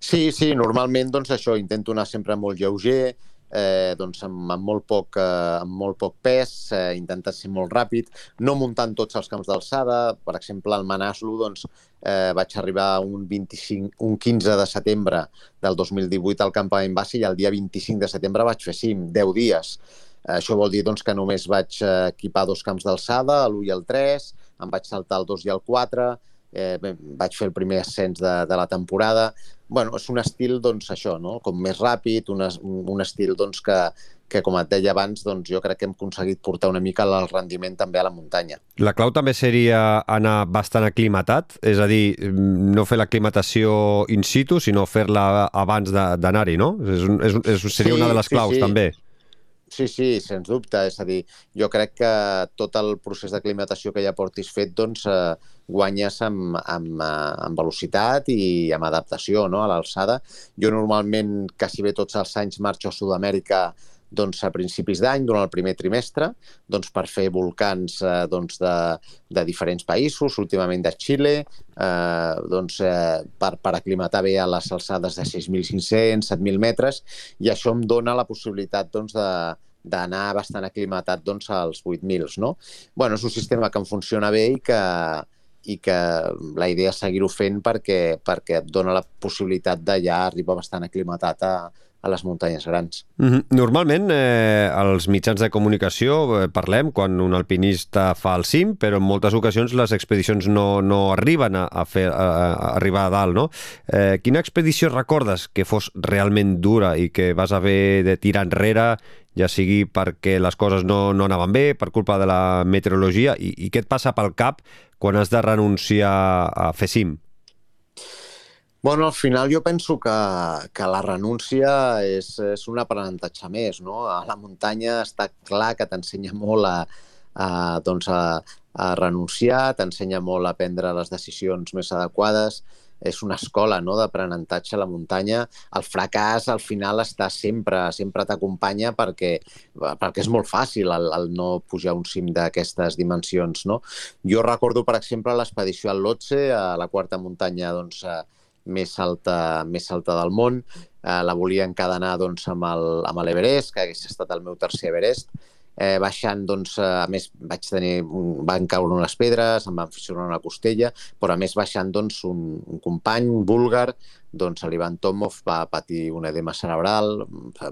Sí, sí, normalment doncs això, intento anar sempre molt lleuger, eh, doncs amb, amb, molt poc, eh, amb molt poc pes, eh, intentar ser molt ràpid, no muntant tots els camps d'alçada. Per exemple, al Manaslu doncs, eh, vaig arribar un, 25, un 15 de setembre del 2018 al campament base i el dia 25 de setembre vaig fer cim, 10 dies. Això vol dir doncs, que només vaig eh, equipar dos camps d'alçada, l'1 i el 3, em vaig saltar el 2 i el 4, eh, vaig fer el primer ascens de, de la temporada. Bueno, és un estil, doncs, això, no? com més ràpid, un, un estil doncs, que, que, com et deia abans, doncs, jo crec que hem aconseguit portar una mica el rendiment també a la muntanya. La clau també seria anar bastant aclimatat, és a dir, no fer l'aclimatació in situ, sinó fer-la abans d'anar-hi, no? És, és, és, seria sí, una de les claus, sí, sí. també. Sí, sí, sens dubte. És a dir, jo crec que tot el procés d'aclimatació que ja portis fet, doncs, eh, guanyes amb, amb, eh, amb velocitat i amb adaptació no? a l'alçada. Jo normalment, quasi bé tots els anys, marxo a Sud-amèrica doncs, a principis d'any, durant el primer trimestre, doncs, per fer volcans eh, doncs, de, de diferents països, últimament de Xile, eh, doncs, eh, per, per aclimatar bé a les alçades de 6.500, 7.000 metres, i això em dona la possibilitat doncs, de, d'anar bastant aclimatat doncs, als 8.000. No? Bueno, és un sistema que em funciona bé i que, i que la idea és seguir-ho fent perquè, perquè et dona la possibilitat ja arribar bastant aclimatat a, a les muntanyes grans. Mm -hmm. Normalment, eh, als mitjans de comunicació eh, parlem quan un alpinista fa el cim, però en moltes ocasions les expedicions no, no arriben a, a, fer, a, a arribar a dalt, no? Eh, quina expedició recordes que fos realment dura i que vas haver de tirar enrere ja sigui perquè les coses no, no anaven bé, per culpa de la meteorologia, i, i què et passa pel cap quan has de renunciar a fer cim? Bueno, al final jo penso que, que la renúncia és, és un aprenentatge més, no? A la muntanya està clar que t'ensenya molt a, a, doncs a, a renunciar, t'ensenya molt a prendre les decisions més adequades, és una escola no, d'aprenentatge a la muntanya. El fracàs al final està sempre, sempre t'acompanya perquè, perquè és molt fàcil el, el no pujar un cim d'aquestes dimensions. No? Jo recordo, per exemple, l'expedició al Lotse, a la quarta muntanya doncs, més alta, més alta del món. Eh, la volia encadenar doncs, amb l'Everest, que hagués estat el meu tercer Everest, eh, baixant, doncs, a més, vaig tenir, van caure unes pedres, em van fissurar una costella, però a més baixant, doncs, un, un company búlgar, doncs, l'Ivan Tomov va patir un edema cerebral,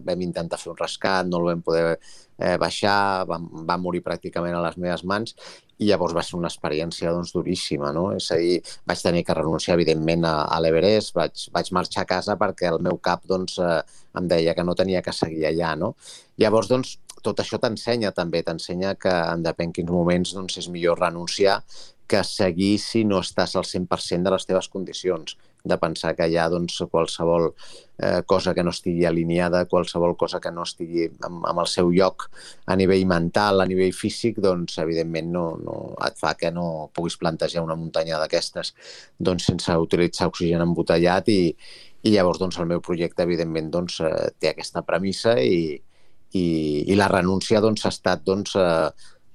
vam intentar fer un rescat, no el vam poder eh, baixar, va, va morir pràcticament a les meves mans, i llavors va ser una experiència doncs, duríssima, no? És a dir, vaig tenir que renunciar, evidentment, a, a l'Everest, vaig, vaig marxar a casa perquè el meu cap doncs, eh, em deia que no tenia que seguir allà, no? Llavors, doncs, tot això t'ensenya també, t'ensenya que en depèn quins moments doncs, és millor renunciar que seguir si no estàs al 100% de les teves condicions, de pensar que hi ha doncs, qualsevol eh, cosa que no estigui alineada, qualsevol cosa que no estigui amb, amb el seu lloc a nivell mental, a nivell físic, doncs evidentment no, no et fa que no puguis plantejar una muntanya d'aquestes doncs, sense utilitzar oxigen embotellat i, i llavors doncs, el meu projecte evidentment doncs, eh, té aquesta premissa i, i, i la renúncia doncs, ha estat doncs, eh,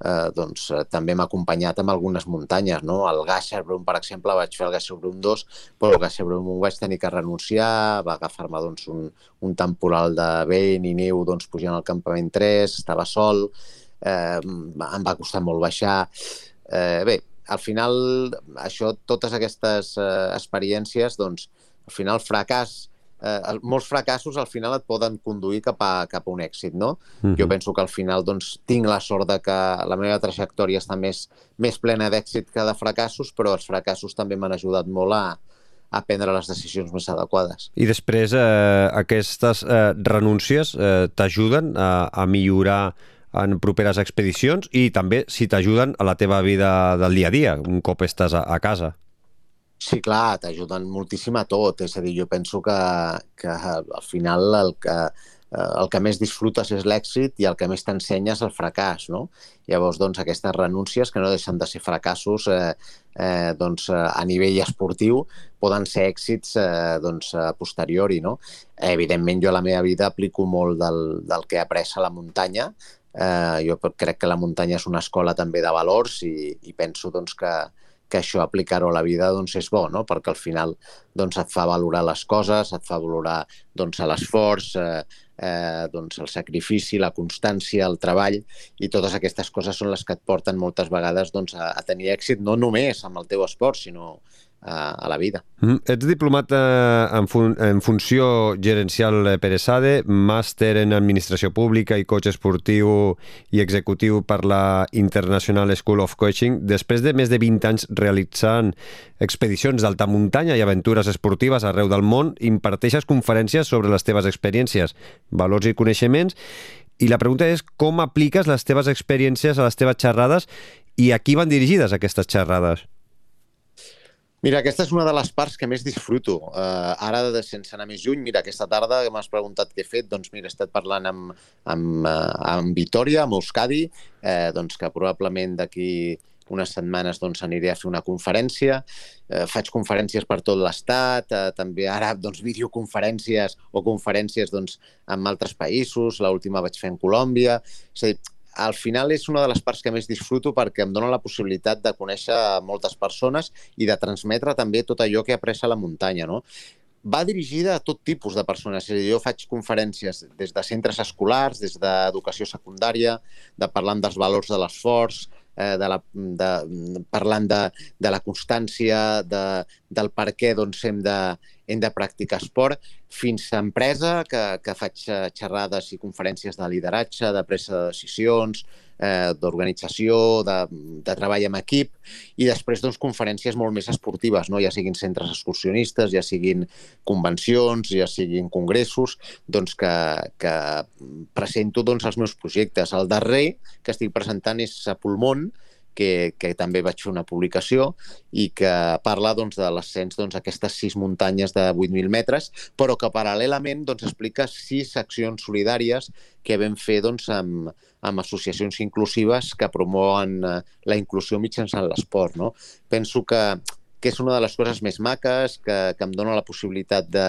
eh, doncs, eh, també m'ha acompanyat amb algunes muntanyes. No? El Gasherbrum, per exemple, vaig fer el Gasherbrum 2, però el Gasherbrum 1 vaig tenir que renunciar, va agafar-me doncs, un, un temporal de vent i neu doncs, pujant al campament 3, estava sol, eh, em va costar molt baixar. Eh, bé, al final, això, totes aquestes eh, experiències, doncs, al final, fracàs eh, molts fracassos al final et poden conduir cap a, cap a un èxit, no? Uh -huh. Jo mhm. penso que al final doncs, tinc la sort de que la meva trajectòria està més, més plena d'èxit que de fracassos, però els fracassos també m'han ajudat molt a, a prendre les decisions més adequades. I després eh, aquestes eh, renúncies eh, t'ajuden a, a millorar en properes expedicions i també si t'ajuden a la teva vida del dia a dia, un cop estàs a, a casa. Sí, clar, t'ajuden moltíssim a tot. És a dir, jo penso que, que al final el que, eh, el que més disfrutes és l'èxit i el que més t'ensenya és el fracàs, no? Llavors, doncs, aquestes renúncies, que no deixen de ser fracassos eh, eh, doncs, a nivell esportiu, poden ser èxits eh, doncs, a posteriori, no? Evidentment, jo a la meva vida aplico molt del, del que he après a la muntanya, eh, jo crec que la muntanya és una escola també de valors i, i penso doncs, que, que això aplicar-ho a la vida doncs, és bo, no? perquè al final doncs, et fa valorar les coses, et fa valorar doncs, l'esforç, eh, eh, doncs, el sacrifici, la constància, el treball, i totes aquestes coses són les que et porten moltes vegades doncs, a, a tenir èxit, no només amb el teu esport, sinó a, a la vida. Mm. Ets diplomat eh, en, fun en funció gerencial per ESADE, màster en Administració Pública i coach esportiu i executiu per la International School of Coaching. Després de més de 20 anys realitzant expedicions d'alta muntanya i aventures esportives arreu del món, imparteixes conferències sobre les teves experiències, valors i coneixements i la pregunta és com apliques les teves experiències a les teves xerrades i a qui van dirigides aquestes xerrades? Mira, aquesta és una de les parts que més disfruto. Uh, ara, de, sense anar més lluny, mira, aquesta tarda m'has preguntat què he fet, doncs mira, he estat parlant amb, amb, uh, amb Vitoria, amb Euskadi, eh, doncs que probablement d'aquí unes setmanes doncs, aniré a fer una conferència. Eh, faig conferències per tot l'Estat, eh, també ara doncs, videoconferències o conferències doncs, amb altres països. L'última vaig fer en Colòmbia. És a dir, al final és una de les parts que més disfruto perquè em dona la possibilitat de conèixer moltes persones i de transmetre també tot allò que he après a la muntanya. No? va dirigida a tot tipus de persones. És a dir, jo faig conferències des de centres escolars, des d'educació secundària, de parlant dels valors de l'esforç, eh, de la, de, parlant de, de la constància, de, del per què doncs, hem, de, hem de practicar esport, fins a empresa, que, que faig eh, xerrades i conferències de lideratge, de presa de decisions, eh, d'organització, de, de treball amb equip, i després doncs, conferències molt més esportives, no? ja siguin centres excursionistes, ja siguin convencions, ja siguin congressos, doncs que, que presento doncs, els meus projectes. El darrer que estic presentant és a Pulmón, que, que també vaig fer una publicació i que parla doncs, de l'ascens doncs, aquestes sis muntanyes de 8.000 metres, però que paral·lelament doncs, explica sis accions solidàries que vam fer doncs, amb, amb associacions inclusives que promouen eh, la inclusió mitjançant l'esport. No? Penso que, que és una de les coses més maques, que, que em dona la possibilitat de,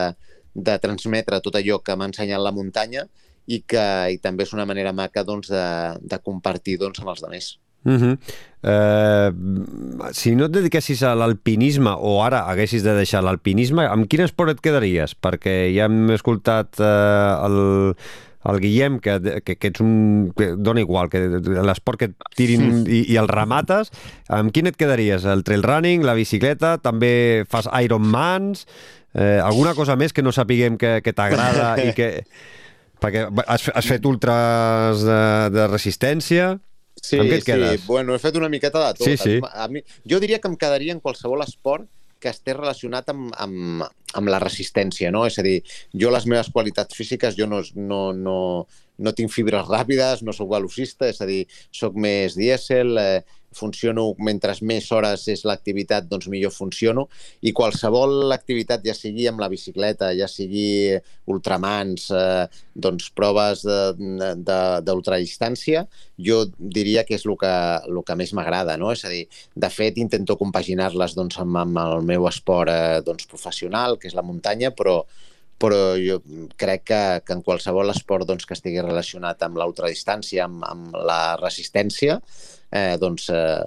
de transmetre tot allò que m'ha ensenyat la muntanya i que i també és una manera maca doncs, de, de compartir doncs, amb els altres. Uh -huh. uh, si no et dediquessis a l'alpinisme o ara haguessis de deixar l'alpinisme, amb quin esport et quedaries? Perquè ja hem escoltat uh, el, el Guillem, que, que, que ets un... Que dona igual, que l'esport que et tirin i, i el remates, amb quin et quedaries? El trail running, la bicicleta, també fas Ironmans, eh, alguna cosa més que no sapiguem que, que t'agrada i que... Perquè has, has fet ultras de, de resistència... Sí, amb què et sí. quedes? Bueno, he fet una miqueta de tot. Sí, sí. A mi, jo diria que em quedaria en qualsevol esport que estés relacionat amb, amb, amb la resistència, no? És a dir, jo les meves qualitats físiques, jo no, no, no, no tinc fibres ràpides, no sóc velocista, és a dir, sóc més dièsel, eh, funciono mentre més hores és l'activitat, doncs millor funciono. I qualsevol activitat, ja sigui amb la bicicleta, ja sigui ultramans, eh, doncs proves d'ultradistància, jo diria que és el que, el que més m'agrada, no? És a dir, de fet, intento compaginar-les doncs, amb, amb el meu esport eh, doncs, professional, que és la muntanya, però, però jo crec que, que en qualsevol esport doncs, que estigui relacionat amb l'ultradistància, amb, amb la resistència, eh, doncs eh,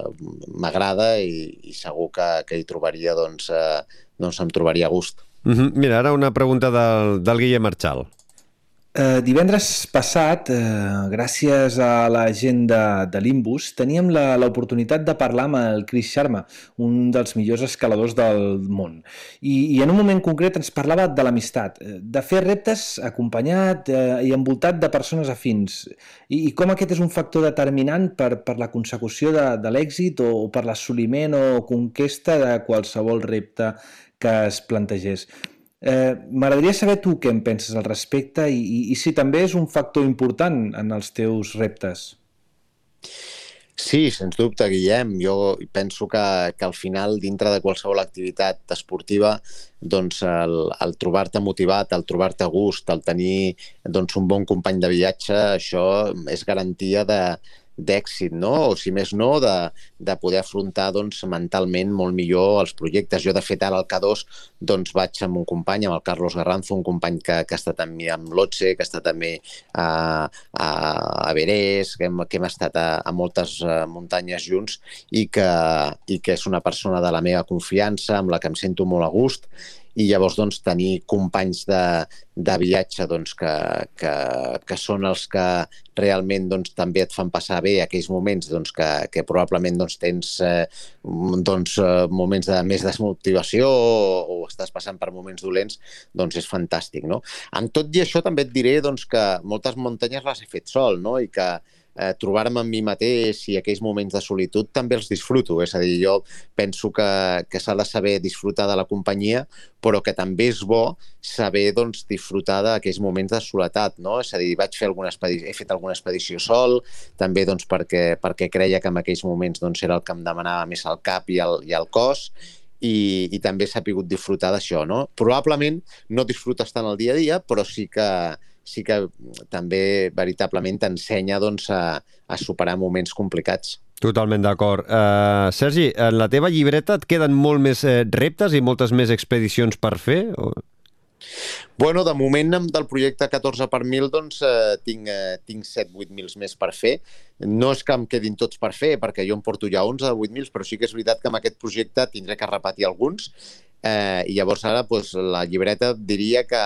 m'agrada i, i segur que, que hi trobaria, doncs, eh, doncs em trobaria gust. -hmm. Mira, ara una pregunta del, del Guillem Marchal. Eh, divendres passat, eh, gràcies a la gent de, de Limbus, teníem l'oportunitat de parlar amb el Chris Sharma, un dels millors escaladors del món. I, i en un moment concret ens parlava de l'amistat, eh, de fer reptes acompanyat eh, i envoltat de persones afins, i, i com aquest és un factor determinant per, per la consecució de, de l'èxit o, o per l'assoliment o conquesta de qualsevol repte que es plantegés. Eh, M'agradaria saber tu què en penses al respecte i, i, i si també és un factor important en els teus reptes. Sí, sens dubte, Guillem. Jo penso que, que al final, dintre de qualsevol activitat esportiva, doncs el, el trobar-te motivat, el trobar-te gust, el tenir doncs, un bon company de viatge, això és garantia de, d'èxit, no? o si més no, de, de poder afrontar doncs, mentalment molt millor els projectes. Jo, de fet, ara al K2 doncs, vaig amb un company, amb el Carlos Garranzo, un company que, que ha estat amb l'Otse, que estat també a, a, a Berès, que hem, que hem estat a, a moltes eh, muntanyes junts i que, i que és una persona de la meva confiança, amb la que em sento molt a gust i llavors doncs, tenir companys de, de viatge doncs, que, que, que són els que realment doncs, també et fan passar bé aquells moments doncs, que, que probablement doncs, tens eh, doncs, eh, moments de més desmotivació o, o estàs passant per moments dolents, doncs és fantàstic. No? En tot i això també et diré doncs, que moltes muntanyes les he fet sol no? i que eh, trobar-me amb mi mateix i aquells moments de solitud també els disfruto. És a dir, jo penso que, que s'ha de saber disfrutar de la companyia, però que també és bo saber doncs, disfrutar d'aquells moments de soledat. No? És a dir, vaig fer alguna expedició, he fet alguna expedició sol, també doncs, perquè, perquè creia que en aquells moments doncs, era el que em demanava més al cap i al, i al cos, i, i també s'ha pogut disfrutar d'això, no? Probablement no disfrutes tant el dia a dia, però sí que, sí que també veritablement t'ensenya doncs, a, a superar moments complicats. Totalment d'acord. Uh, Sergi, en la teva llibreta et queden molt més eh, reptes i moltes més expedicions per fer? O... Bueno, de moment del projecte 14 per 1000 doncs, eh, tinc, eh, tinc 7-8 mils més per fer. No és que em quedin tots per fer, perquè jo em porto ja 11 de 8 mils, però sí que és veritat que amb aquest projecte tindré que repetir alguns Eh, I llavors ara doncs, la llibreta diria que,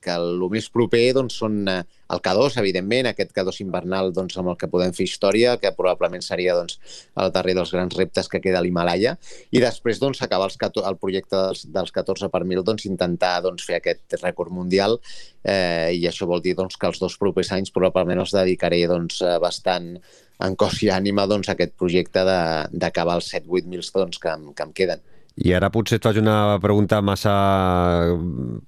que el més proper doncs, són eh, el K2, evidentment, aquest K2 invernal doncs, amb el que podem fer història, que probablement seria doncs, el darrer dels grans reptes que queda a l'Himalaya, i després doncs, acabar els, el projecte dels, dels 14 per 1000, doncs, intentar doncs, fer aquest rècord mundial, eh, i això vol dir doncs, que els dos propers anys probablement els dedicaré doncs, bastant en cos i ànima doncs, a aquest projecte d'acabar els 7-8 mils doncs, que, que em queden. I ara potser et faig una pregunta massa,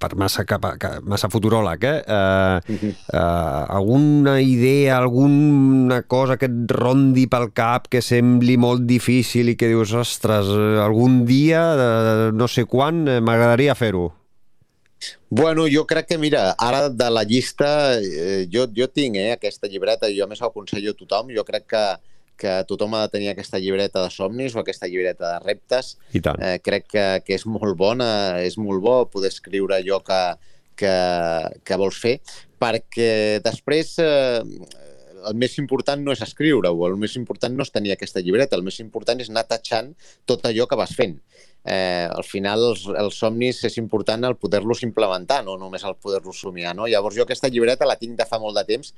per massa, cap, massa futuròleg, eh? Uh, uh, alguna idea, alguna cosa que et rondi pel cap que sembli molt difícil i que dius, ostres, algun dia, uh, no sé quan, m'agradaria fer-ho? Bueno, jo crec que, mira, ara de la llista, eh, jo, jo tinc eh, aquesta llibreta i jo més ho aconsello a tothom, jo crec que que tothom ha de tenir aquesta llibreta de somnis o aquesta llibreta de reptes. I tant. Eh, crec que, que és molt bona, és molt bo poder escriure allò que, que, que vols fer, perquè després eh, el més important no és escriure-ho, el més important no és tenir aquesta llibreta, el més important és anar tatxant tot allò que vas fent. Eh, al final els, els somnis és important el poder-los implementar, no només el poder-los somiar. No? Llavors jo aquesta llibreta la tinc de fa molt de temps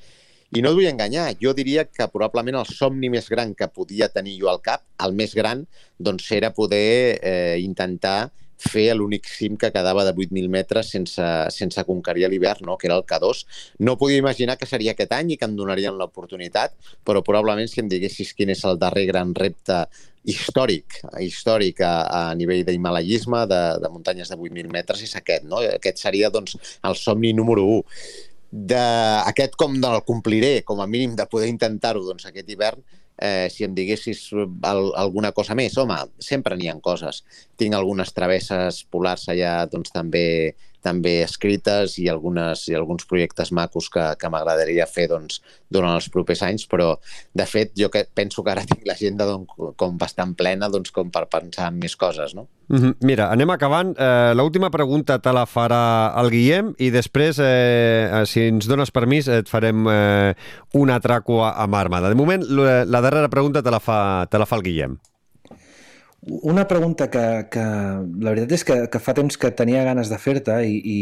i no et vull enganyar, jo diria que probablement el somni més gran que podia tenir jo al cap, el més gran, doncs era poder eh, intentar fer l'únic cim que quedava de 8.000 metres sense, sense conquerir l'hivern, no? que era el K2. No podia imaginar que seria aquest any i que em donarien l'oportunitat, però probablement si em diguessis quin és el darrer gran repte històric, històric a, a nivell d'himalayisme, de, de muntanyes de 8.000 metres, és aquest. No? Aquest seria doncs, el somni número 1 d'aquest com del compliré, com a mínim de poder intentar-ho doncs, aquest hivern, eh, si em diguessis al, alguna cosa més, home, sempre n'hi ha coses. Tinc algunes travesses polars allà doncs, també també escrites i, algunes, i alguns projectes macos que, que m'agradaria fer doncs, durant els propers anys, però de fet jo que penso que ara tinc l'agenda doncs, com bastant plena doncs, com per pensar en més coses. No? Mm -hmm. Mira, anem acabant. Eh, L'última pregunta te la farà el Guillem i després, eh, si ens dones permís, et farem eh, un atraco a Marmada. De moment, la darrera pregunta te la fa, te la fa el Guillem. Una pregunta que, que la veritat és que, que fa temps que tenia ganes de fer-te i, i,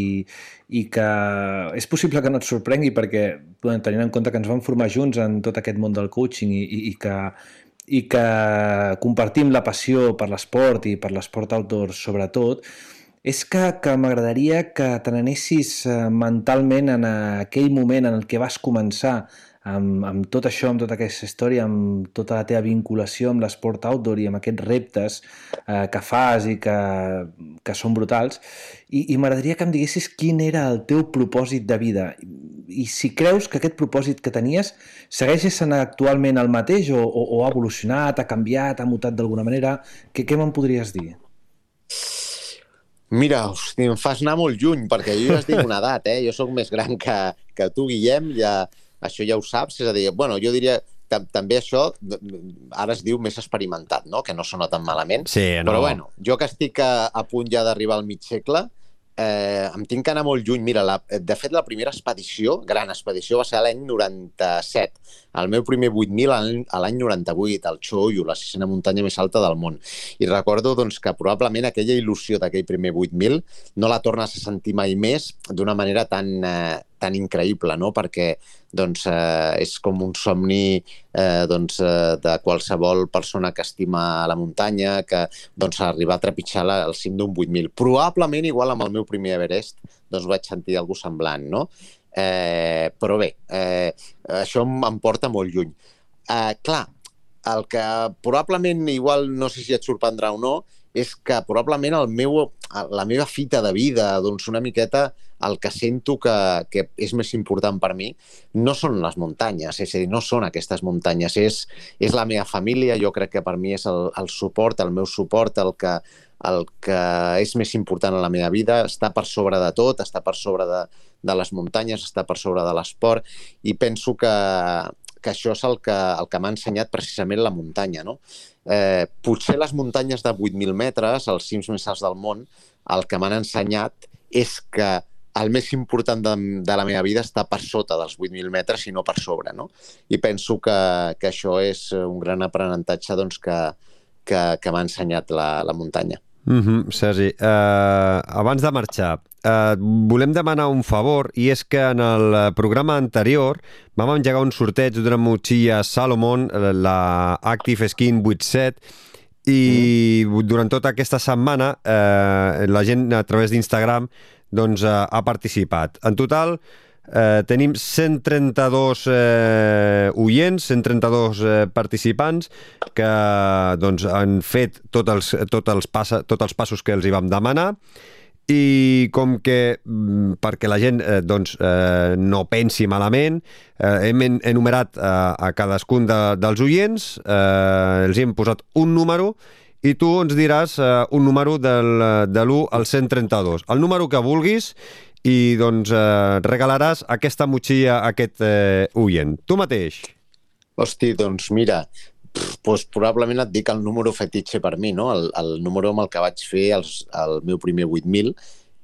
i que és possible que no et sorprengui perquè tenint en compte que ens vam formar junts en tot aquest món del coaching i, i, i que i que compartim la passió per l'esport i per l'esport outdoor sobretot, és que, que m'agradaria que te n'anessis eh, mentalment en aquell moment en el que vas començar amb, amb tot això, amb tota aquesta història, amb tota la teva vinculació amb l'esport outdoor i amb aquests reptes eh, que fas i que, que són brutals, i, i m'agradaria que em diguessis quin era el teu propòsit de vida i si creus que aquest propòsit que tenies segueix sent actualment el mateix o, o, o ha evolucionat, ha canviat, ha mutat d'alguna manera, què, què me'n podries dir? Mira, hosti, em fas anar molt lluny, perquè jo ja estic una edat, eh? Jo sóc més gran que, que tu, Guillem, ja, això ja ho saps, és a dir, bueno, jo diria també això ara es diu més experimentat, no? que no sona tan malament. Sí, no. Però bueno, jo que estic a, a punt ja d'arribar al mig segle, eh, em tinc que anar molt lluny. Mira, la, de fet, la primera expedició, gran expedició, va ser l'any 97. El meu primer 8.000 a l'any 98, al Choyo, la sisena muntanya més alta del món. I recordo doncs, que probablement aquella il·lusió d'aquell primer 8.000 no la tornes a sentir mai més d'una manera tan, eh, tan increïble, no? perquè doncs, eh, és com un somni eh, doncs, eh, de qualsevol persona que estima la muntanya, que doncs, arribar a trepitjar la, el cim d'un 8.000. Probablement, igual amb el meu primer Everest, doncs vaig sentir alguna semblant, no? Eh, però bé, eh, això em, porta molt lluny. Eh, clar, el que probablement, igual no sé si et sorprendrà o no, és que probablement el meu, la meva fita de vida, doncs una miqueta el que sento que, que és més important per mi no són les muntanyes, és a dir, no són aquestes muntanyes, és, és la meva família, jo crec que per mi és el, el suport, el meu suport, el que, el que és més important en la meva vida, està per sobre de tot, està per sobre de, de les muntanyes, està per sobre de l'esport i penso que, que això és el que, el que m'ha ensenyat precisament la muntanya. No? Eh, potser les muntanyes de 8.000 metres, els cims més alts del món, el que m'han ensenyat és que el més important de, de la meva vida està per sota dels 8.000 metres i no per sobre. No? I penso que, que això és un gran aprenentatge doncs, que, que, que m'ha ensenyat la, la muntanya. Mm -hmm, Sergi, uh, abans de marxar, uh, volem demanar un favor i és que en el programa anterior vam engegar un sorteig d'una motxilla Salomon, la Active Skin 87, i mm. durant tota aquesta setmana eh, la gent a través d'Instagram doncs, eh, ha participat. En total eh, tenim 132 eh, oients, 132 eh, participants que doncs, han fet tots els, tot els, passa, tots els passos que els hi vam demanar i com que mm, perquè la gent eh, doncs, eh, no pensi malament, eh, hem enumerat eh, a cadascun de, dels oients, eh, els hem posat un número i tu ens diràs eh, un número del, de l'1 al 132. El número que vulguis i doncs eh, regalaràs aquesta motxilla a aquest eh, oient. Tu mateix. Hosti, doncs mira, pff, doncs probablement et dic el número fetitxe per mi, no? el, el número amb el que vaig fer els, el meu primer 8.000,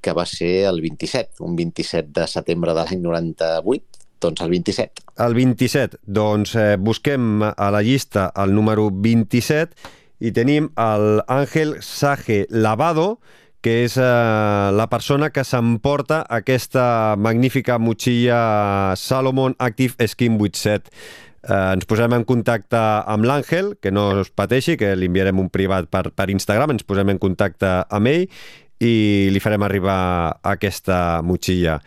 que va ser el 27, un 27 de setembre de l'any 98, doncs el 27. El 27, doncs eh, busquem a la llista el número 27 i tenim el Àngel Sage Lavado, que és eh, la persona que s'emporta aquesta magnífica motxilla Salomon Active Skin 87. Eh, ens posem en contacte amb l'Àngel, que no es pateixi, que li enviarem un privat per, per Instagram, ens posem en contacte amb ell i li farem arribar aquesta motxilla.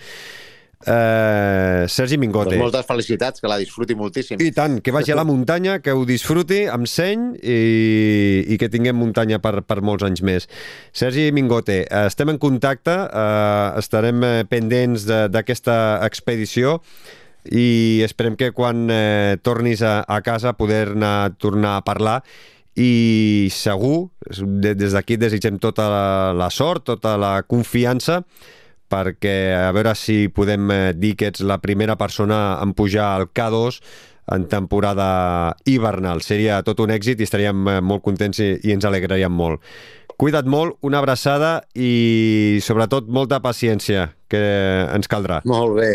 Eh, Sergi Mingote. Doncs moltes felicitats, que la disfruti moltíssim. I tant, que vagi a la muntanya, que ho disfruti amb seny i, i que tinguem muntanya per, per molts anys més. Sergi Mingote, estem en contacte, eh, estarem eh, pendents d'aquesta expedició i esperem que quan eh, tornis a, a casa poder-ne tornar a parlar i segur, des d'aquí desitgem tota la, la sort, tota la confiança perquè a veure si podem eh, dir que ets la primera persona en pujar al K2 en temporada hivernal. Seria tot un èxit i estaríem eh, molt contents i, i ens alegraríem molt. Cuida't molt, una abraçada i sobretot molta paciència, que ens caldrà. Molt bé.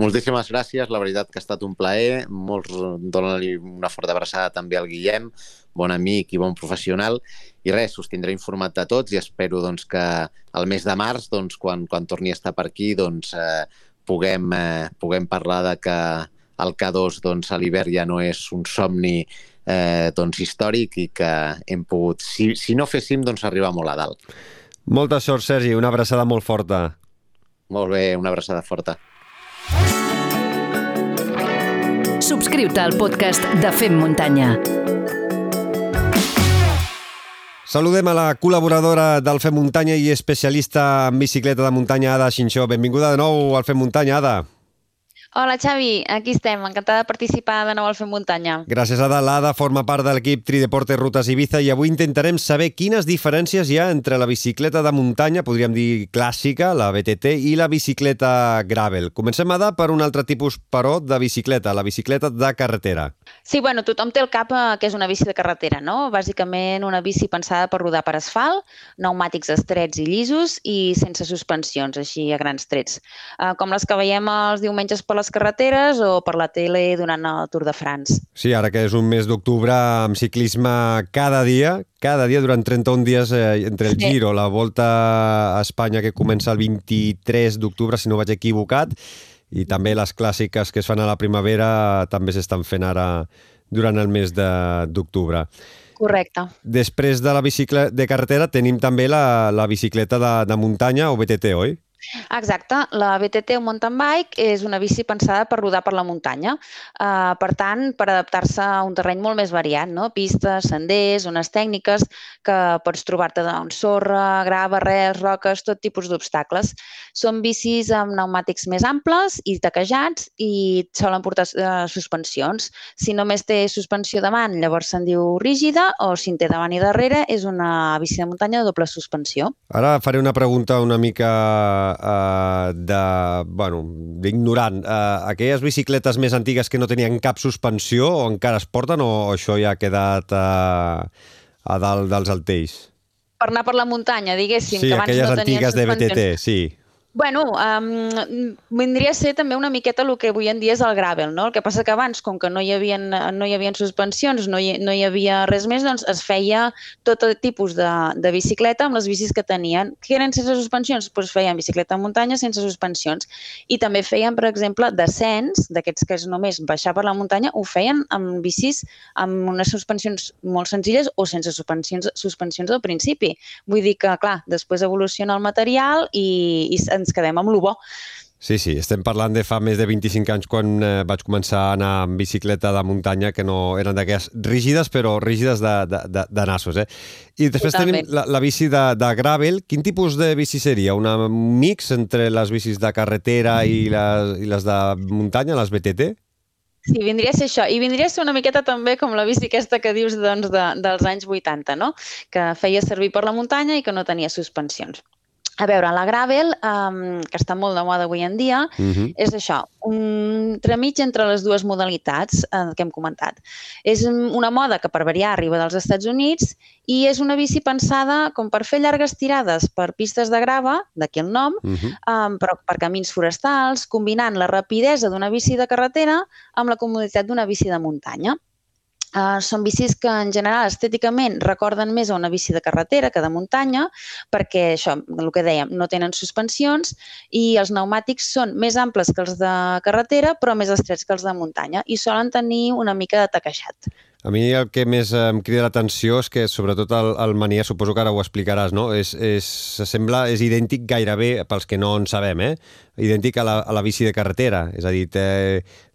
Moltíssimes gràcies, la veritat que ha estat un plaer. Molts donen-li una forta abraçada també al Guillem, bon amic i bon professional, i res, us tindré informat de tots i espero doncs, que el mes de març, doncs, quan, quan torni a estar per aquí, doncs, eh, puguem, eh, puguem parlar de que el K2 doncs, a l'hivern ja no és un somni eh, doncs, històric i que hem pogut, si, si no féssim, doncs arribar molt a dalt. Molta sort, Sergi, una abraçada molt forta. Molt bé, una abraçada forta. Subscriu-te al podcast de Fem Muntanya. Saludem a la col·laboradora del Fem Muntanya i especialista en bicicleta de muntanya, Ada Xinxó. Benvinguda de nou al Fem Muntanya, Ada. Hola Xavi, aquí estem, encantada de participar de nou al Fem Muntanya. Gràcies, Ada. L'Ada forma part de l'equip Trideporte Rutes Ibiza i avui intentarem saber quines diferències hi ha entre la bicicleta de muntanya, podríem dir clàssica, la BTT, i la bicicleta gravel. Comencem, Ada, per un altre tipus, però, de bicicleta, la bicicleta de carretera. Sí, bueno, tothom té el cap eh, que és una bici de carretera, no? Bàsicament una bici pensada per rodar per asfalt, pneumàtics estrets i llisos i sense suspensions, així a grans trets. Eh, com les que veiem els diumenges per les carreteres o per la tele durant el Tour de France. Sí, ara que és un mes d'octubre amb ciclisme cada dia, cada dia durant 31 dies eh, entre el sí. Giro, la Volta a Espanya que comença el 23 d'octubre, si no vaig equivocat, i també les clàssiques que es fan a la primavera també s'estan fent ara durant el mes d'octubre. Correcte. Després de la bicicleta de carretera tenim també la, la bicicleta de, de muntanya o BTT, oi? Exacte. La BTT o mountain bike és una bici pensada per rodar per la muntanya. Uh, per tant, per adaptar-se a un terreny molt més variat, no? pistes, senders, zones tècniques, que pots trobar-te doncs, sorra, grava, rels, roques, tot tipus d'obstacles. Són bicis amb pneumàtics més amples i taquejats i solen portar uh, suspensions. Si només té suspensió davant, llavors se'n diu rígida, o si en té davant i darrere, és una bici de muntanya de doble suspensió. Ara faré una pregunta una mica uh, de, bueno, d'ignorant. Uh, aquelles bicicletes més antigues que no tenien cap suspensió o encara es porten o això ja ha quedat uh, a dalt dels altells? Per anar per la muntanya, diguéssim, sí, que abans aquelles no antigues de. BTT, sí. Bueno, um, vindria a ser també una miqueta el que avui en dia és el gravel, no? El que passa que abans, com que no hi havia, no hi havia suspensions, no hi, no hi havia res més, doncs es feia tot el tipus de, de bicicleta amb les bicis que tenien. Que eren sense suspensions? Doncs feien bicicleta a muntanya sense suspensions. I també feien, per exemple, descens, d'aquests que és només baixar per la muntanya, ho feien amb bicis amb unes suspensions molt senzilles o sense suspensions, suspensions al principi. Vull dir que, clar, després evoluciona el material i, i ens quedem amb lo bo. Sí, sí, estem parlant de fa més de 25 anys quan eh, vaig començar a anar amb bicicleta de muntanya, que no eren d'aquelles rígides, però rígides de, de, de, de nassos. Eh? I després Totalment. tenim la, la bici de, de gravel. Quin tipus de bici seria? Una un mix entre les bicis de carretera i les, i les de muntanya, les BTT? Sí, vindria a ser això. I vindria a ser una miqueta també com la bici aquesta que dius doncs, de, dels anys 80, no? que feia servir per la muntanya i que no tenia suspensions. A veure, la gravel, um, que està molt de moda avui en dia, Uh -huh. és això, un tremig entre les dues modalitats eh, que hem comentat. És una moda que per variar arriba dels Estats Units i és una bici pensada com per fer llargues tirades per pistes de grava, d'aquí el nom, Uh -huh. um, però per camins forestals, combinant la rapidesa d'una bici de carretera amb la comoditat d'una bici de muntanya. Uh, són bicis que en general estèticament recorden més a una bici de carretera que de muntanya perquè això, el que dèiem, no tenen suspensions i els pneumàtics són més amples que els de carretera però més estrets que els de muntanya i solen tenir una mica de taquejat. A mi el que més em crida l'atenció és que, sobretot, el, el manier, suposo que ara ho explicaràs, no? És, és, sembla, és idèntic gairebé, pels que no en sabem, eh? Idèntic a la, a la bici de carretera. És a dir, té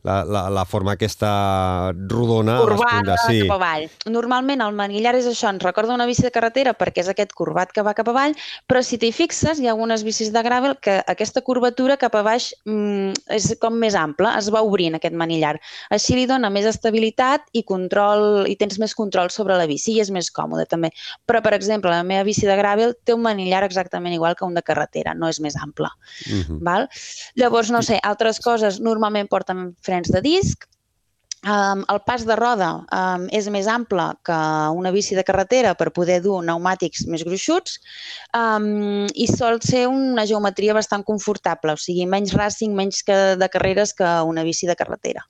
la, la, la forma aquesta rodona a les Corbada puntes. Sí. cap avall. Normalment el manillar és això, ens recorda una bici de carretera perquè és aquest corbat que va cap avall, però si t'hi fixes, hi ha algunes bicis de gravel que aquesta curvatura cap a baix mm, és com més ampla, es va obrint aquest manillar. Així li dona més estabilitat i control i tens més control sobre la bici i és més còmode també. Però, per exemple, la meva bici de gravel té un manillar exactament igual que un de carretera, no és més ample. Uh -huh. Val? Llavors, no sé, altres coses normalment porten frens de disc, Um, el pas de roda um, és més ample que una bici de carretera per poder dur pneumàtics més gruixuts um, i sol ser una geometria bastant confortable, o sigui, menys racing, menys que de carreres que una bici de carretera.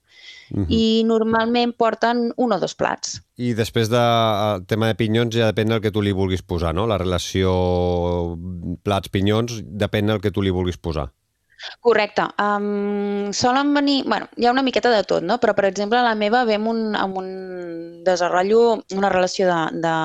Uh -huh. I normalment porten un o dos plats. I després del tema de pinyons ja depèn del que tu li vulguis posar, no? La relació plats-pinyons depèn del que tu li vulguis posar. Correcte. Um, solen venir... bueno, hi ha una miqueta de tot, no? Però, per exemple, la meva ve amb un, amb un desenrotllo, una relació de, de,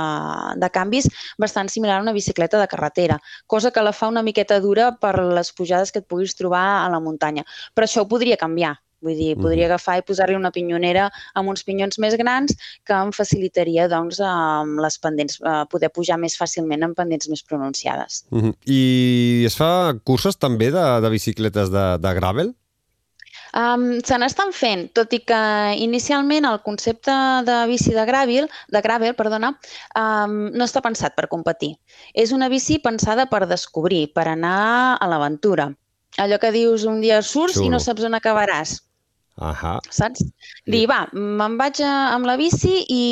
de canvis bastant similar a una bicicleta de carretera, cosa que la fa una miqueta dura per les pujades que et puguis trobar a la muntanya. Però això ho podria canviar. Vull dir, podria agafar i posar-li una pinyonera amb uns pinyons més grans que em facilitaria, doncs, amb les pendents, eh, poder pujar més fàcilment en pendents més pronunciades. Uh -huh. I es fa curses també de, de bicicletes de, de gravel? Um, se n'estan fent, tot i que inicialment el concepte de bici de gravel, de gravel perdona, um, no està pensat per competir. És una bici pensada per descobrir, per anar a l'aventura. Allò que dius un dia surts i no Xulo. saps on acabaràs, Ahà. saps? Dir, va, me'n vaig a, amb la bici i,